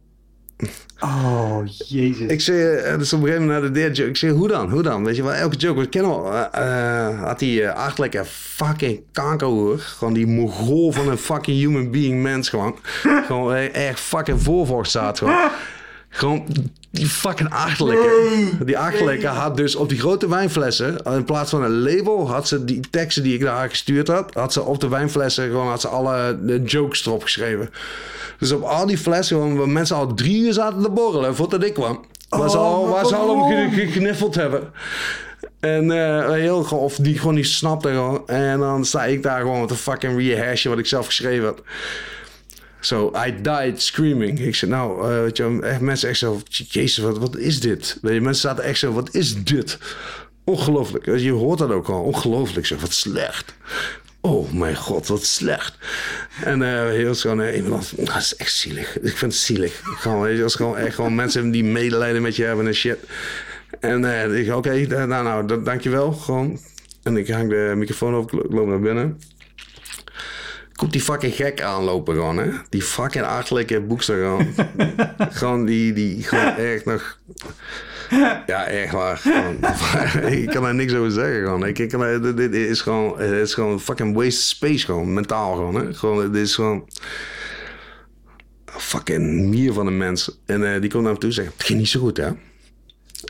Oh, jezus. Ik zei, eh, dus op een gegeven moment naar de derde joke. Ik zei, hoe dan? Hoe dan? Weet je wel, elke joke, we kennen wel. eh, eh, had die uh, achtelijke fucking kankerhoer. Gewoon die mogol van een fucking human being mens gewoon. gewoon echt fucking voorvocht staat gewoon. Gewoon die fucking achterlijke. Die achterlijke had dus op die grote wijnflessen, in plaats van een label, had ze die teksten die ik naar haar gestuurd had, had ze op de wijnflessen gewoon had ze alle de jokes erop geschreven. Dus op al die flessen, gewoon, waar mensen al drie uur zaten te borrelen voordat ik kwam. Waar ze Oh, al, waar ze al om waarom? ge- gegniffeld hebben. En eh, heel, of die gewoon niet snapte gewoon. En dan sta ik daar gewoon te fucking rehashen wat ik zelf geschreven had. Zo, I died screaming. Ik zei, nou, eh, weet je, echt mensen echt zo, jezus, wat, wat is dit? Weet je, mensen zaten echt zo, wat is dit? Ongelooflijk. Je hoort dat ook al. Ongelooflijk. Zeg, wat slecht. Oh mijn god, wat slecht. En eh heel eh, iemand dat is echt zielig. Ik vind het zielig. Gewoon, als gewoon echt gewoon mensen die medelijden met je hebben en shit. En eh ik oké, eh, nou, nou, da- dankjewel. Gewoon. En ik hang de microfoon op, ik loop naar binnen. Komt die fucking gek aanlopen gewoon, hè? Die fucking achterlijke boekster gewoon. gewoon die, die, gewoon echt nog... Ja, echt waar. Gewoon. ik kan daar niks over zeggen gewoon. Ik, ik kan, dit, dit is gewoon, het is gewoon fucking waste space gewoon, mentaal gewoon, hè? Gewoon, dit is gewoon... Fucking mier van een mens. En eh, die komt naar me toe en zegt, het ging niet zo goed, hè?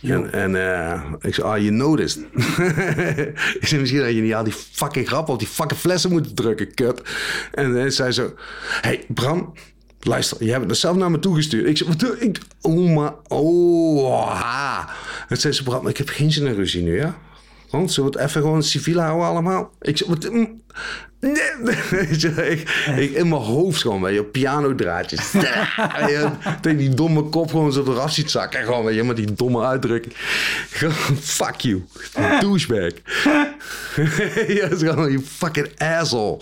En, en eh, ik zei, ah, you noticed. ik zei, misschien had je niet al die fucking grappen op die fucking flessen moeten drukken, kut. En hij zei zo, hey Bram, luister, je hebt het zelf naar me toegestuurd. Ik zei, wat doe ik? Oh, maar, oh, ha. En zei ze, Bram, ik heb geen zin in ruzie nu, ja? Zullen we het even gewoon civiel houden allemaal? Ik zei, wat... mm, Nee, weet je, ik, ik, in mijn hoofd gewoon, weet je, pianodraadjes. Tegen die domme kop gewoon zo eraf ziet zakken. Gewoon, weet je, met die domme uitdrukking. Gewoon, fuck you. Douchebag. ja, is gewoon, you fucking asshole.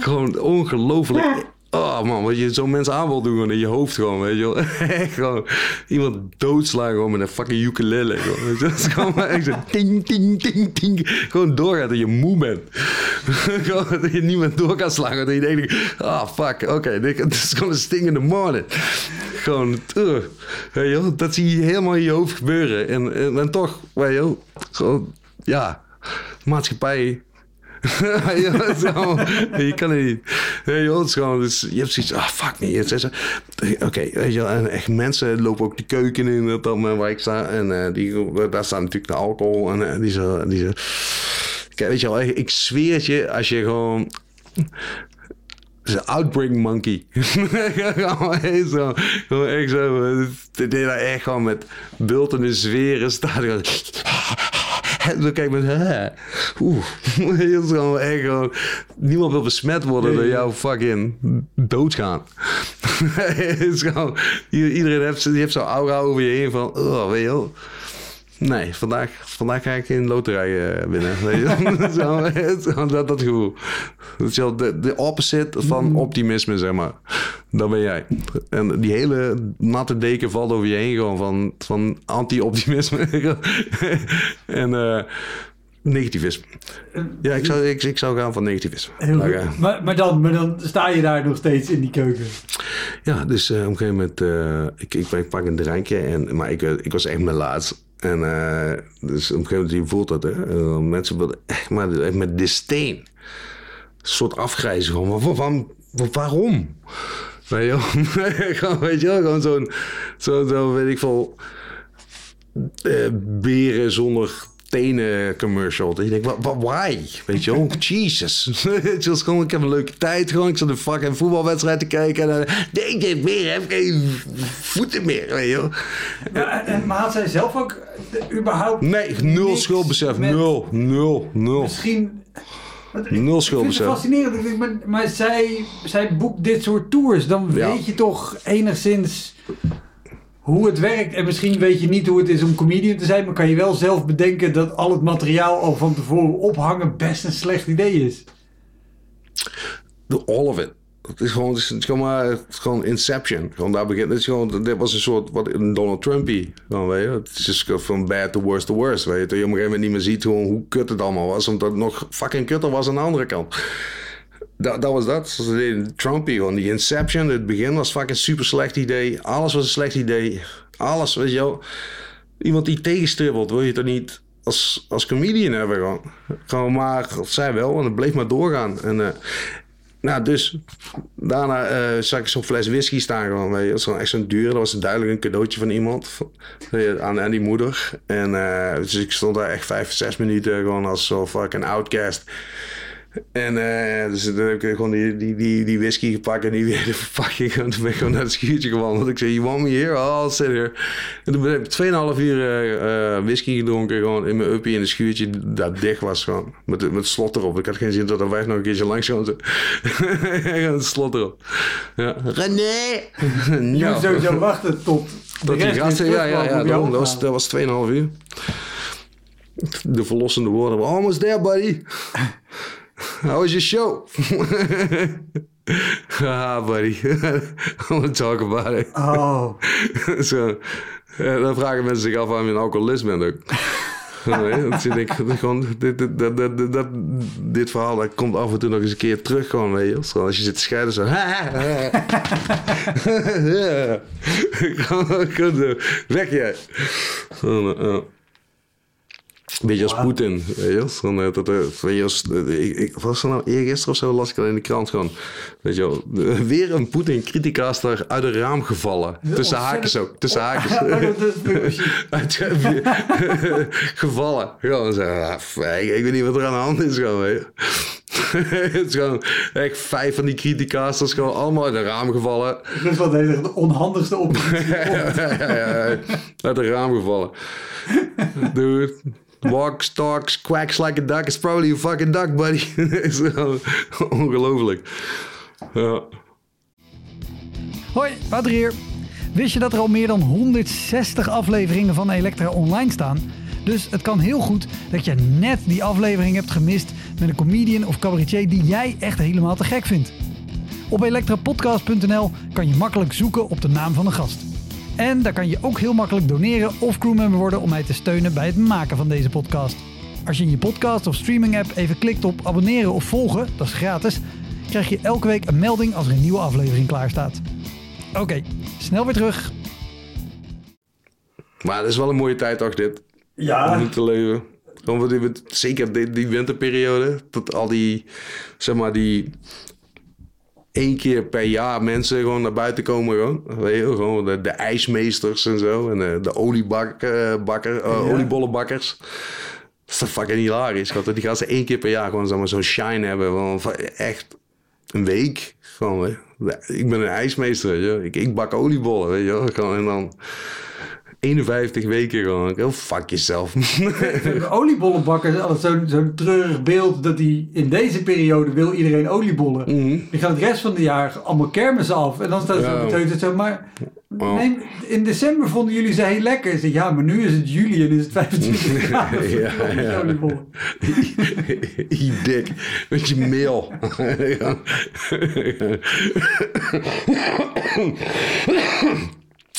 Gewoon ongelooflijk. Oh man, wat je zo'n mensen aan wil doen in je hoofd gewoon, weet je gewoon iemand doodslaan gewoon met een fucking ukulele. Gewoon. Dat is gewoon maar echt zo ting, ting, ting, ting. Gewoon doorgaat dat je moe bent. gewoon dat je niet meer door kan slaan. Dat je denkt, ah fuck, oké, dit dit is gewoon een sting in the morning. Gewoon, uh, weet je. Dat zie je helemaal in je hoofd gebeuren. En, en, toch, weet je gewoon, ja, maatschappij ja, het is gewoon- je kan het niet. Nee, joh, het is gewoon, dus je hebt zoiets, ah, fuck eh, Oké, weet je wel, en echt mensen lopen ook de keuken in, dat dan waar ik sta. En eh, die, daar staat natuurlijk de alcohol. En eh, die zo, die zo. Kijk, weet je wel, ik, ik zweer het je, als je gewoon... Het is een outbreak monkey. gewoon echt zo. Gewoon echt zo. echt gewoon met bulten en zweren staat. Dan kijk ik met? Oeh. Het is gewoon echt gewoon, niemand wil besmet worden door jouw fucking doodgaan. Het is gewoon, iedereen heeft, die heeft zo'n aura over je heen van, oh, weet je wel. Nee, vandaag, vandaag ga ik in loterij eh, winnen. Dat, dat gevoel. Dat is wel de, de opposite van optimisme, zeg maar. Dat ben jij. En die hele natte deken valt over je heen gewoon van, van anti-optimisme. en eh, negativisme. Ja, ik zou, ik, ik zou gaan van negativisme. Ik. Maar, maar, dan, maar dan sta je daar nog steeds in die keuken. Ja, dus eh, op een gegeven moment, eh, ik, ik, ik pak een drankje, en, maar ik, eh, ik was echt mijn laatst. En eh, dus op een gegeven moment, voelt dat, hè. Mensen wilden echt maar met disdain. Een soort afgrijzen gewoon. Maar wa- waarom? wa- waarom? Weet je wel? gewoon, zo'n, zo, zo, weet ik veel, eh, beren zonder tenen commercial. Dat je denkt, wa- wa- why? Weet je wel? Jesus. Het was gewoon, ik heb een leuke tijd. Gewoon, ik zat een fucking voetbalwedstrijd te kijken. En dan denk ik heb meer, heb geen voeten meer. Weet je wel? Maar, en, maar had zij zelf ook eh, überhaupt... Nee, nul schuldbesef. met- Nul, nul, nul. Misschien... Nul Ik vind het schuldbesef. fascinerend. Maar, maar zij, zij boekt dit soort tours. Dan Ja. weet je toch enigszins hoe het werkt. En misschien weet je niet hoe het is om comedian te zijn, maar kan je wel zelf bedenken dat al het materiaal al van tevoren ophangen best een slecht idee is. All of it. Het is gewoon, het is, gewoon, gewoon Inception. Gewoon daar begint. Het is gewoon, dit was een soort wat Donald Trumpy. Gewoon, weet je. Het is just van bad to worst to worst. Weet je. Dat je op een gegeven moment niet meer ziet hoe, hoe kut het allemaal was. Omdat het nog fucking kutter was aan de andere kant. Dat, dat was dat. Trumpy, gewoon die Inception. Het begin was fucking super slecht idee. Alles was een slecht idee. Alles, weet je wel. Iemand die tegenstribbelt, wil je toch niet als, als comedian hebben gewoon. Gewoon maar, zij wel, en het bleef maar doorgaan. En, uh, nou, dus daarna uh, zag ik zo'n fles whisky staan gewoon. Weet je. Dat was echt zo'n duur. Dat was duidelijk een cadeautje van iemand. Aan, aan die moeder. En dus ik stond daar echt vijf, zes minuten gewoon als zo fucking outcast. En uh, dus toen heb ik gewoon die, die, die, die whisky gepakt en die weer de verpakking. En toen ben ik gewoon naar het schuurtje gewandeld. Ik zei, you want me here? Oh, I'll sit here. En toen heb ik 2,5 uur uh, whisky gedronken. Gewoon in mijn uppie in een schuurtje dat dicht was gewoon. Met, met slot erop. Ik had geen zin dat er weg nog een keertje langs kwam. het slot erop. Ja. René! Je moet sowieso wachten tot... Dat die gasten, ja, ja, ja. Dat was, dat was 2,5 uur. De verlossende woorden. We're almost there, buddy. How was your show? ah, buddy. I want to talk about it. Oh. Zo. Dan vragen mensen zich af waarom je een alcoholist bent ook. Nee, dat ik gewoon, dit, dit, dat, dit verhaal dat komt af en toe nog eens een keer terug. Gewoon, weet je, als je zit te scheiden zo. Weg jij. Beetje als Poetin, weet je wel. Dat, weet je als, ik, ik, was er nou eergisteren of zo, las ik al in de krant gewoon. Weet je wel, weer een Poetin-criticaster uit een raam gevallen. Tussen haakjes ook, tussen haakjes. gevallen. Gewoon zo, ik, ik weet niet wat er aan de hand is gewoon, weet je. het is gewoon echt vijf van die criticasters gewoon allemaal uit een raam gevallen. Dat is wel de onhandigste optie. ja, ja, ja, uit een raam gevallen. Dude. Walks, talks, quacks like a duck. It's probably a fucking duck, buddy. Ongelooflijk. Ja. Hoi, Wouter hier. Wist je dat er al meer dan 160 afleveringen van Elektra online staan? Dus het kan heel goed dat je net die aflevering hebt gemist met een comedian of cabaretier die jij echt helemaal te gek vindt. Op elektrapodcast.nl kan je makkelijk zoeken op de naam van de gast. En daar kan je ook heel makkelijk doneren of crewmember worden om mij te steunen bij het maken van deze podcast. Als je in je podcast of streaming app even klikt op abonneren of volgen, dat is gratis, krijg je elke week een melding als er een nieuwe aflevering klaar staat. Oké, snel weer terug. Maar het is wel een mooie tijd toch dit? Ja. Om te leven. Die, zeker die, die winterperiode. Dat al die, zeg maar, die één keer per jaar mensen gewoon naar buiten komen. Gewoon, weet je, gewoon de, de ijsmeesters en zo. En de, de oliebakker, uh, ja. oliebollenbakkers. Dat is toch fucking hilarisch. Die gaan ze één keer per jaar gewoon zo'n shine hebben. Van, echt een week. Gewoon, ik ben een ijsmeester, weet je. Ik, ik bak oliebollen, weet je. Gewoon, en dan 51 weken gewoon. Heel fuck jezelf. De oliebollenbakker is altijd zo'n treurig beeld dat hij in deze periode wil iedereen oliebollen. Mm -hmm. Die gaat het rest van het jaar allemaal kermis af. En dan staat het ja. zo, maar oh. nee, in december vonden jullie ze heel lekker. Zeg, ja, maar nu is het juli en is het 25 graden. ja, ja. oliebollen. dik. Met je meel.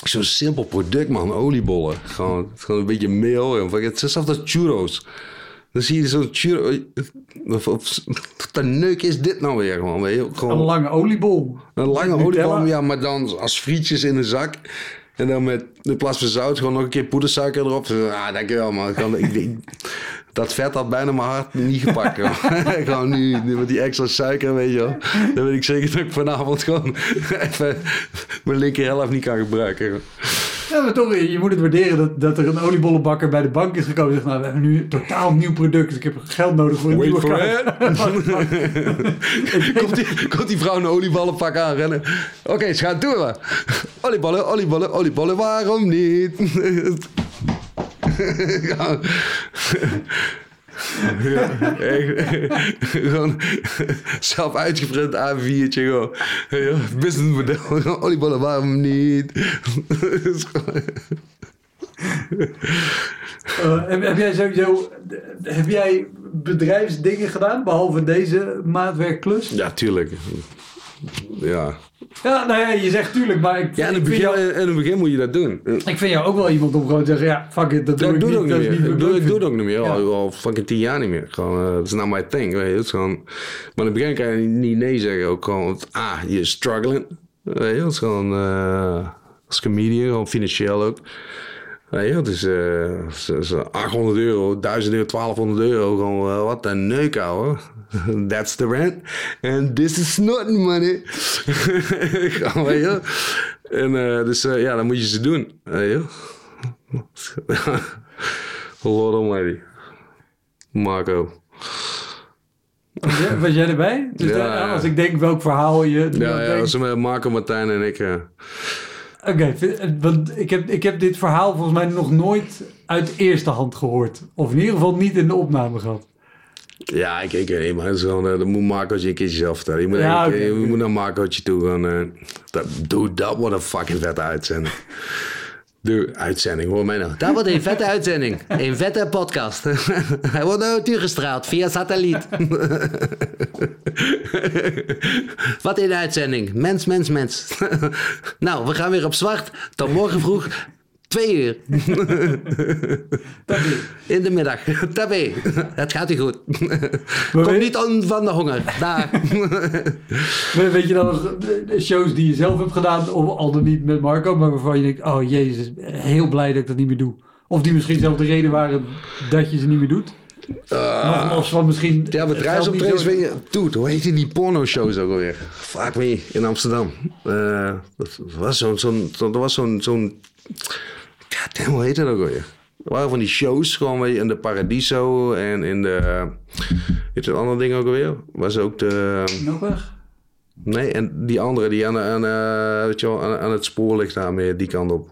Zo'n simpel product, man. Oliebollen. Gewoon, gewoon een beetje meel. Het is zelfs churros. Dan zie je zo'n churro. Wat een neuk is dit nou weer gewoon? Weet je? gewoon een lange oliebol. Een lange oliebol, ja, maar dan als frietjes in een zak. En dan met in plaats van zout gewoon nog een keer poedersuiker erop. Ah, dankjewel man. Kan, ik, ik, dat vet had bijna mijn hart niet gepakt. gewoon nu, nu, met die extra suiker, weet je wel. Dan weet ik zeker dat ik vanavond gewoon even mijn linker helft niet kan gebruiken. Ja, maar toch, je moet het waarderen dat, dat er een oliebollenbakker bij de bank is gekomen. Zegt, nou, we hebben nu een totaal nieuw product. Dus ik heb geld nodig voor een Wait nieuwe kaart. komt, die, komt die vrouw een olieballenpak aanrennen? Oké, okay, ze gaan door. Oliebollen, oliebollen, oliebollen, waarom niet? ja. Ja, gewoon zelf uitgeprint A4'tje. Gewoon. Ja, businessmodel. Oliebollen, waarom niet? Eh, heb, heb jij sowieso heb jij bedrijfsdingen gedaan behalve deze maatwerkklus? ja, tuurlijk. Ja. Ja, nou ja, je zegt tuurlijk, maar ik, Ja, in het, ik, begin, jou, in het begin moet je dat doen. ik vind jou ook wel iemand om gewoon te zeggen, ja, fuck it, dat doe Dat ik doe niet. ook dat niet meer. niet Ik doe, ik doe het ook niet meer. Ja. Al, al fucking tien jaar niet meer. Gewoon, eh, het is not my thing. Weet je. Het is gewoon, maar in het begin kan je niet nee zeggen. Ook gewoon, want, ah, je struggling. Weet je, het is gewoon, eh, als comedian, gewoon financieel ook. Je, het is eh, zo- zo 800 euro, 1000 euro, 1200 euro. Gewoon, eh, wat een neuk, ouwe. That's the rent. And this is not money. Gewoon. En eh, dus eh, ja, dan moet je ze doen. Lord almighty. Marco. Was jij- Was jij erbij? Dus Ja, daar- als ik denk welk verhaal je... Ja, ja, dat Marco, Martijn en ik. Eh. Oké, vind- want ik heb, ik heb dit verhaal volgens mij nog nooit uit eerste hand gehoord. Of in ieder geval niet in de opname gehad. Ja, ik, ik weet niet, maar het is gewoon, eh, dat moet Marcootje een keertje zelf vertellen. Je moet, Ja, je- oké, je moet naar Marcootje toe gaan. eh, dat, doe, dat wordt een fucking vette uitzending. De uitzending, hoor mij nou. Dat wordt een vette uitzending. Een vette podcast. Hij wordt naar u gestraald via satelliet. Wat een uitzending. Mens, mens, mens. Nou, we gaan weer op zwart. Tot morgen vroeg. Twee uur. In de middag. Tabé. Het gaat u goed. Maar Kom niet om van de honger. Daar. We- Weet je dan nog shows die je zelf hebt gedaan, of al dan niet met Marco, maar waarvan je denkt, oh jezus, heel blij dat ik dat niet meer doe. Of die misschien zelf de reden waren dat je ze niet meer doet. Nog los van misschien... Ja, bedrijfsoptredens, weet je... Dude, hoe heet die porno-shows ook alweer? Fuck me, in Amsterdam. Dat was zo'n... zo'n zo, dat was zo'n... zo'n Damn, hoe heet dat ook alweer? Er waren van die shows, gewoon in de Paradiso en in de... eh, Weet je het andere ding ook alweer? Was ook de... Nog weg? Nee, en die andere die aan, aan, eh, weet je wel, aan, aan het spoor ligt daar meer die kant op.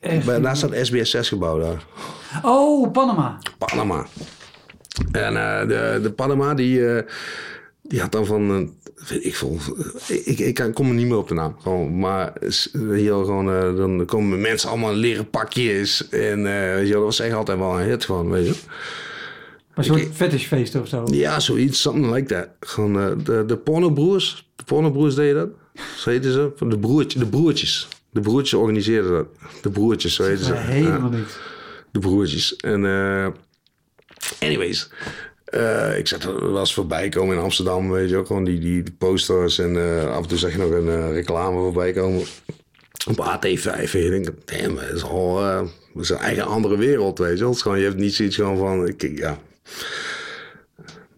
Echt. Bij, daar staat SBS 6 gebouw daar. Oh, Panama. Panama. En eh, de, de Panama, die, eh, die had dan van, eh, weet ik veel, ik, ik, ik kan- kom er niet meer op de naam. Gewoon, maar hier gewoon, eh, dan komen mensen allemaal in leren pakjes. En eh, weet je, dat was echt altijd wel een hit gewoon, weet je. Een soort fetishfeest of zo. Ja, zoiets, something like that. Gewoon eh, de, de pornobroers, de pornobroers deden dat. Zo heten ze, de, broertje, de broertjes. De broertjes organiseerden dat. De broertjes, zo heten ze. Maar helemaal niet. de broertjes. En eh, anyways, eh, ik zag er wel voorbij komen in Amsterdam, weet je ook, gewoon die, die, posters en eh, af en toe zag je nog een eh, reclame voorbij komen op AT5. En je denkt, damn, dat is al dat is een eigen andere wereld, weet je wel. Het gewoon, je hebt niet zoiets gewoon van, ik, ja...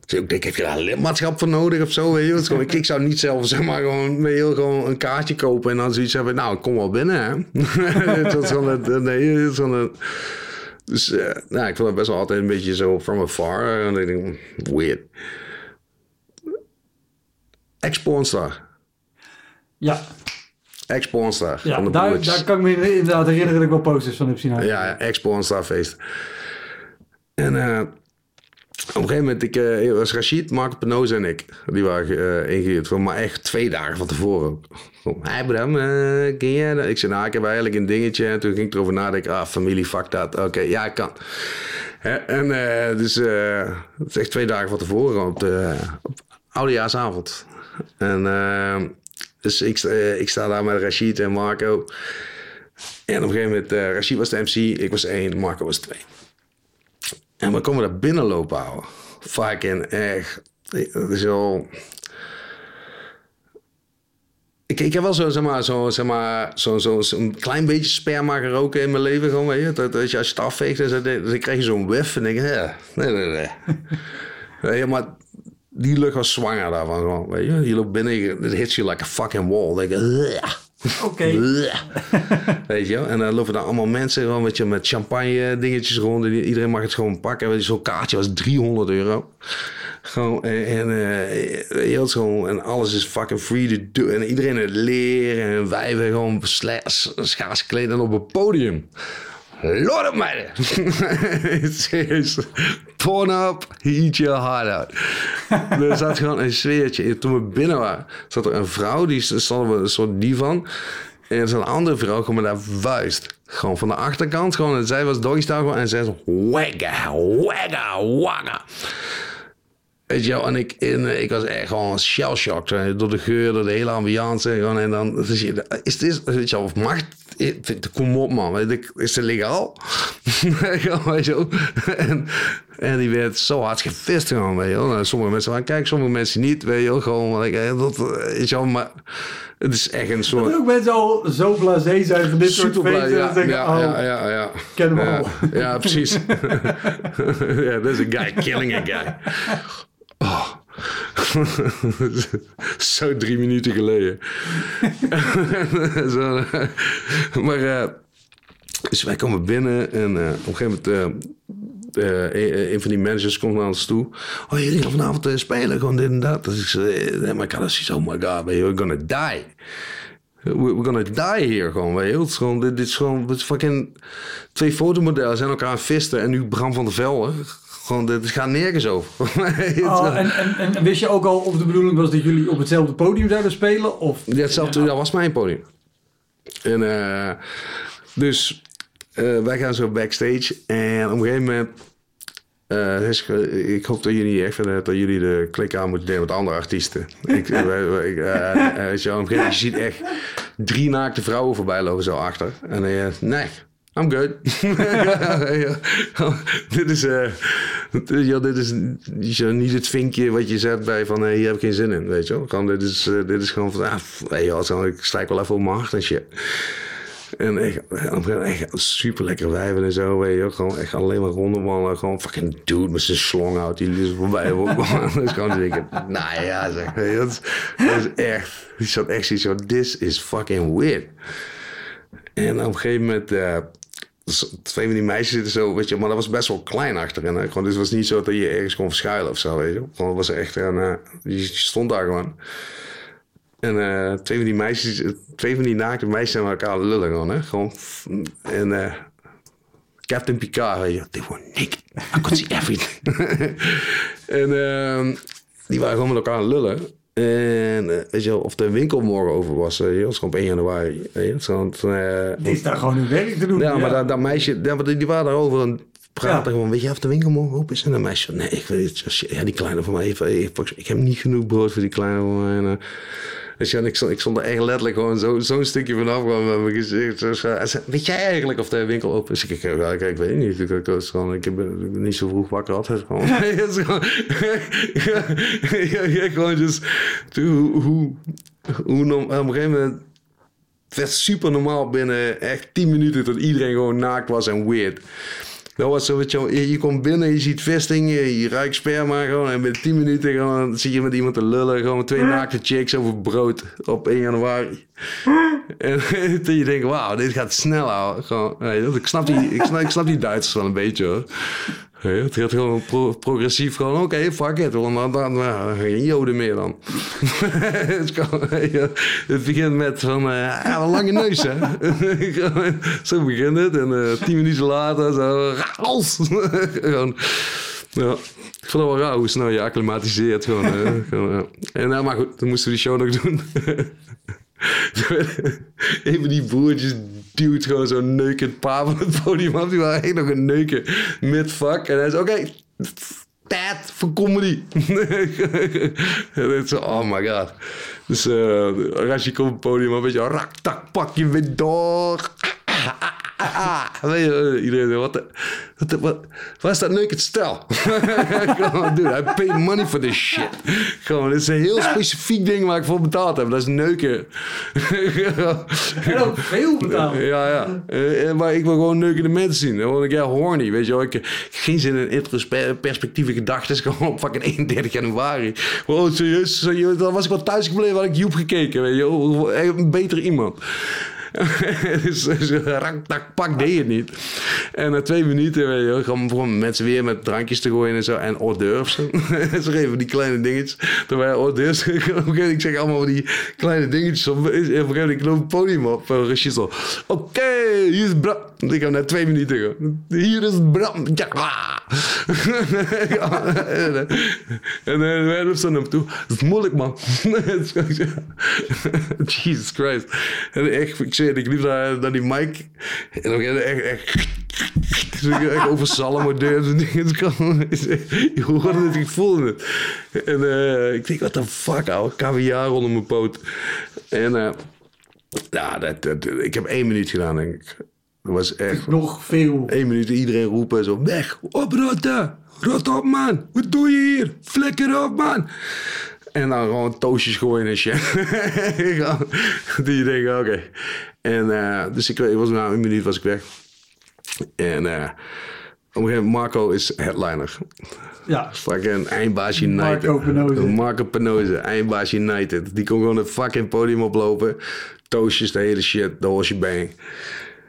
Ik denk, heb je daar lidmaatschap voor nodig of zo? Weet je? Het gewoon, ik, ik zou niet zelf zeg maar gewoon, wel, gewoon een kaartje kopen en dan zoiets hebben. Nou, kom wel binnen, hè? Het is gewoon nee, het is gewoon een, dus eh, nou, ik vond het best wel altijd een beetje zo from afar. En ik denk, weird. Ex-pornstar. Ja, Ex-pornstar ja van de daar, daar kan ik me inderdaad herinneren dat ik wel posters van heb zien ja, ex-pornstar feest. En eh, op een gegeven moment, ik, eh, was Rashid, Marco Penoze en ik. Die waren eh ingehuurd. Maar echt twee dagen van tevoren Hey Bram, eh, ken jij dat? Ik zei, nou, ik heb eigenlijk een dingetje. En toen ging ik erover nadenken. Ah, familie, fuck dat. Oké, ja, ik kan. Hè, en dus, het is echt twee dagen van tevoren. Op, de, oudejaarsavond. En eh, dus ik, ik sta daar met Rashid en Marco. En op een gegeven moment, Rashid was de MC, ik was één, Marco was twee. En we komen daar binnenlopen, ouwe. Fucking echt. Het is wel... Ik, ik heb wel zo, zeg maar, zo, zeg maar, zo, zo, zo'n klein beetje sperma geroken in mijn leven. Gewoon, weet je? Dat, dat je, als je het afveegt, dan, dan, dan krijg je zo'n whiff. En denk je, ja, nee, nee, nee. Je, maar die lucht was zwanger daarvan. Gewoon, weet je? Je loopt binnen, je- it hits you like a fucking wall. Denk je, Oké. Weet je wel? En dan lopen daar allemaal mensen gewoon met, met champagne dingetjes rond. En iedereen mag het gewoon pakken. Zo'n kaartje was 300 euro. Gewoon, en, eh, gewoon, en alles is fucking free to do. En iedereen het leren. En wijven gewoon sla- schaars kleden op een podium. Lord of meiden. Serieus. Pornhub, eat your heart out. er zat gewoon een sfeertje. Toen we binnen waren, zat er een vrouw, die stond op een soort divan. En er een andere vrouw, gewoon met haar vuist. Gewoon van de achterkant. Gewoon, en zij was doggy en zij zo... Wagga, wagga, wagga. Weet je wel, en ik, en ik was echt gewoon shell-shocked. Door de geur, door de hele ambiance. Gewoon, en dan is dit, weet je wel, of mag... Kom op man, is het legaal? En, en die werd zo hard gevist gewoon, weet je wel. Nou, sommige mensen waren kijk, sommige mensen niet, weet je wel. Gewoon, dat, je wel, maar... Het is echt een soort... Dat ook mensen al zo blasé zijn van dit soort feesten. Ja, denken, ja, oh, ja, ja, ja. ken hem ja, al. Ja, precies. ja, dat is een guy killing a guy. Oh. Zo drie minuten geleden. Zo, maar uh, dus wij komen binnen en uh, op een gegeven moment... Uh, een, van die managers komt naar ons toe. Oh, jullie gaan vanavond spelen, gewoon dit en dat. Dus ik zei, maar zoiets, oh my god, we're gonna die. We're gonna die hier gewoon, weet je. Het is gewoon, dit, dit is gewoon, fucking... Twee fotomodellen zijn elkaar aan visten en nu Bram van der Velde gewoon, dit gaat nergens over. oh, en, en, en, wist je ook al of de bedoeling was dat jullie op hetzelfde podium zouden spelen? Of? Hetzelfde, dat was mijn podium. En uh, dus uh, wij gaan zo backstage. En op een gegeven moment... Uh, ik hoop dat jullie echt vinden dat jullie de klik aan moeten nemen met andere artiesten. ik, op een je ziet echt drie naakte vrouwen voorbij lopen zo achter. En dan uh, nee, I'm good. dit is, uh, ja, dit is niet het vinkje wat je zet bij van hey, hier heb ik geen zin in, weet je wel. Dit, is, uh, dit is gewoon van, ah, hey, ja, ik strijk wel even op mijn hart en shit. En echt, echt super lekker wijven en zo, weet je Gewoon echt alleen maar rondemannen. Gewoon fucking dude met zijn slong uit. Die is voorbij. dat is gewoon denken, nou ja, zeg. Dat is, echt, die zat echt zoiets van, this is fucking weird. En op een gegeven moment... Uh, twee van die meisjes zitten zo, weet je, maar dat was best wel klein achterin. Hè? Gewoon, dus het was niet zo dat je ergens kon verschuilen of zo, weet je. Gewoon, was echt, en, uh, je stond daar gewoon. En uh, twee van die meisjes, twee van die naakte meisjes met elkaar lullen gewoon, hè. Gewoon, en uh, Captain Picard, weet je, they were naked. I could see everything. en uh, die waren gewoon met elkaar lullen. En weet je wel, of de winkel morgen over was, uh, dat is gewoon op 1 januari. Weet je, want, uh, die is daar gewoon hun werk te doen. Ja, maar dat, dat meisje, die, die waren daarover aan het praten. Ja. Gewoon, weet je of de winkel morgen open is? En dan meisje, nee, ik weet het. Ja, die kleine van mij, ik, ik heb niet genoeg brood voor die kleine van mij. En, dus ja, ik stond, ik stond er echt letterlijk gewoon zo'n zo stukje vanaf gewoon met mijn gezicht. Dus, uh, zei, weet jij eigenlijk of de winkel open is? Ik, ik, ik, ik weet niet. Ik, ik, gewoon, ik, ben, ben niet zo vroeg wakker altijd. Gewoon. gewoon, ja, ja, gewoon dus, hoe, hoe, hoe, op een gegeven moment het werd super normaal binnen echt 10 minuten dat iedereen gewoon naakt was en weird. Dat was zo, je, je komt binnen, je ziet vesting, je, je ruikt sperma gewoon. En binnen 10 minuten gewoon, zie je met iemand te lullen. Gewoon twee naakte chicks over brood op 1 januari. En toen je denkt, wauw, dit gaat snel. Gewoon, ik, snap die, ik, snap, die Duitsers wel een beetje hoor. Het gaat gewoon pro progressief gewoon, oké, fuck it, dan, dan, geen joden meer dan. het, kan, begint met van, een lange neus hè. zo begint het en uh, tien minuten later zo, gewoon, ja. Ik vond het wel raar hoe snel je acclimatiseert. Gewoon. En nou, maar goed, dan moesten we die show nog doen. een van die boertjes duwt gewoon zo'n neukend pa van het podium af. Die waren echt nog een neuken mid-vak. En hij zei, oké, okay, tijd voor comedy. zo, oh my god. Dus uh, als je komt op het podium, een beetje rak, tak, pak je weer door. Ah, weet je, iedereen wat, de, wat, de, wat, is dat naked stel? dude, I paid money for this shit. Gewoon, dit is een heel specifiek ding waar ik voor betaald heb. Dat is neuken. en ook veel betaald. Ja, ja. Uh, maar ik wil gewoon neukende mensen zien. Dan word ik ja horny, weet je wel. Ik heb geen zin in introspectieve gedachten. Gewoon op fucking 31 januari. Oh, serieus? serieus? Dan was ik wel thuis gebleven, had ik Joep gekeken, weet je wel. Een beter iemand. dus zo rak, tak, pak deed het niet. En na twee minuten weet je, gewoon, mensen weer met drankjes te gooien en zo. En hors d'oeuvres. zo even die kleine dingetjes. Terwijl hors d'oeuvres, ik zeg allemaal die kleine dingetjes. Op, ik loop het podium op. Oké, hier is Bram. Ik heb net twee minuten. Hier is Bram. Ja. Ja, en dan zo naar hem toe. Dat is moeilijk, man. Jesus Christ. En echt, ik ik liep naar, naar die mic. En dan echt, echt, echt over salmodeurs en dingen. Je hoorde het, ik voelde het. En eh, ik denk, wat de fuck, ouwe. Kaviaar onder mijn poot. En eh, ja, dat, dat, ik heb één minuut gedaan, denk ik. Dat was echt... Nog veel. Eén minuut iedereen roepen zo, weg, oprotten, rot op man, wat doe je hier, flikker op man. En dan gewoon toastjes gooien en shit. Die denken, oké. En eh, dus ik, ik was na een minuut was ik weg. En eh, op een gegeven moment, Marco is headliner. Ja. Fucking eindbaas United. Marco Penoze. Marco Penoze, eindbaas United. Die kon gewoon het fucking podium oplopen. Toastjes, de hele shit, de whole shebang.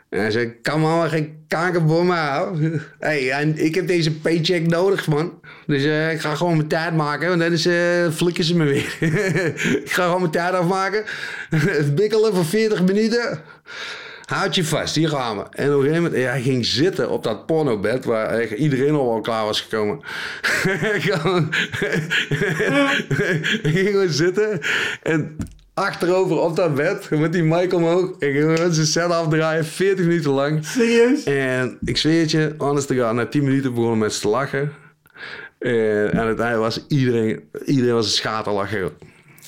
En hij zei, kan maar geen kanker voor me. Hey, en ik heb deze paycheck nodig, man. Dus eh, ik ga gewoon mijn tijd maken, want dan is, eh, flikken ze me weer. ik ga gewoon mijn tijd afmaken. Bikkelen voor 40 minuten. Houd je vast, hier gaan we. En op een gegeven moment, ja, hij ging zitten op dat pornobed waar iedereen al wel klaar was gekomen. Hij ging gewoon zitten en achterover op dat bed met die mic omhoog. En ging zijn set afdraaien, 40 minuten lang. Serieus? En ik zweer het je, honest to God, na 10 minuten begonnen mensen te lachen. En aan het einde was iedereen, iedereen was een schaterlacher.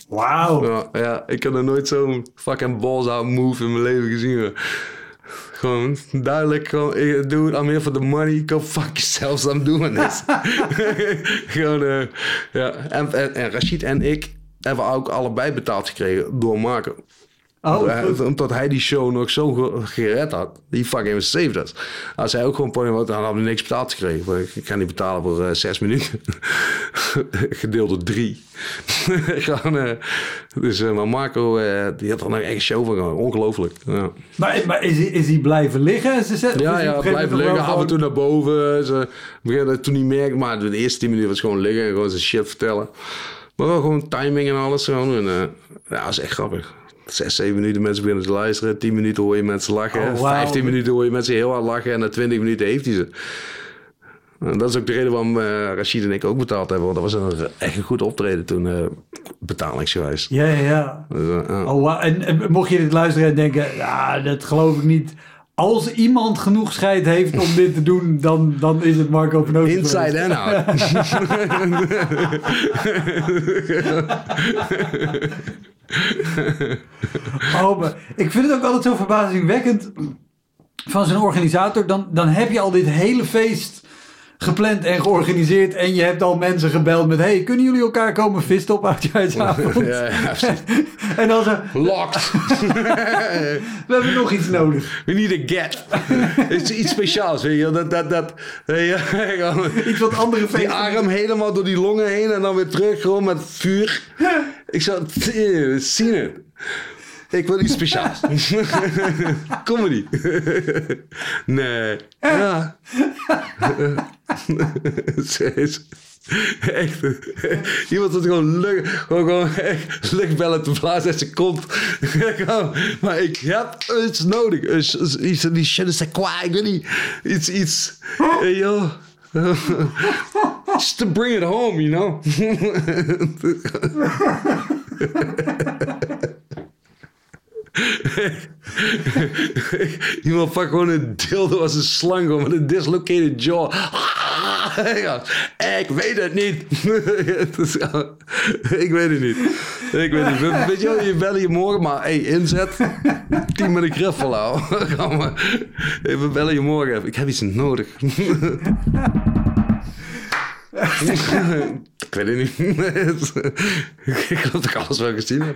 Wauw. Ja, ja, ik heb nog nooit zo'n fucking balls out move in mijn leven gezien. hoor. Gewoon duidelijk, gewoon, ik doe het, I'm here for the money. Go fuck yourselves, I'm doing this. gewoon, eh, ja. En, en, en Rashid en ik hebben ook allebei betaald gekregen door Marco. Oh, omdat hij die show nog zo ge- gered had. Die fucking saved us. Als hij ook gewoon podium had, dan hadden we niks betaald gekregen. Ik kan niet betalen voor eh, zes minuten. Gedeeld door drie. gewoon, eh, dus, eh, maar Marco, die had er nog echt een show van gedaan. Ongelooflijk. Ja, Maar, maar is, hij- is hij blijven liggen? Ze zet- ja, ja blijven liggen. Af en toe naar boven. Ze beginnen toen niet meer. Maar de eerste tien minuten was gewoon liggen en gewoon zijn shit vertellen. Maar wel gewoon timing en alles. Gewoon. En, eh, ja, dat is echt grappig. Zes, zeven minuten mensen beginnen te luisteren. Tien minuten hoor je mensen lachen. Oh, wauw. Vijftien minuten hoor je mensen heel hard lachen. En na twintig minuten heeft hij ze. En dat is ook de reden waarom eh Rashid en ik ook betaald hebben. Want dat was een, echt een goed optreden toen, eh betalingsgewijs. Ja, ja, ja. Dus. Oh, en, en mocht je dit luisteren en denken, ja, dat geloof ik niet. Als iemand genoeg scheid heeft om dit te doen, dan, dan is het Marco Penoze. Inside and out. Oh, maar ik vind het ook altijd zo verbazingwekkend van zo'n organisator. Dan, dan heb je al dit hele feest gepland en georganiseerd. En je hebt al mensen gebeld met... Hey, kunnen jullie elkaar komen visten op oudjaarsavond? ja, ja. En dan zo... Locked. We hebben nog iets nodig. We need a get. Het is iets speciaals, weet je. Dat, dat, dat, Iets wat andere die feesten... arm helemaal door die longen heen en dan weer terug, gewoon met vuur. Ik zou eh, zien het. Ik wil iets speciaals. Comedy. nee. Ja. Serieus. Echt. Iemand had gewoon lucht, gewoon, gewoon echt luchtbellen te blazen zijn kont. Gewoon, maar ik heb iets nodig. Iets, die shit is kwaai. Ik weet niet. Iets, iets. Hey, joh. Just to bring it home, you know. Iemand pakt gewoon een dildo als een slang gewoon met een dislocated jaw. Ja, ik weet het niet. Ik weet het niet. Ik weet het niet. Weet je wel, je bellen je morgen, maar hey, inzet. Tien met een griffel. Hey, We bellen je morgen even. Ik heb iets nodig. ik weet het niet. ik geloof dat ik alles wel gezien heb.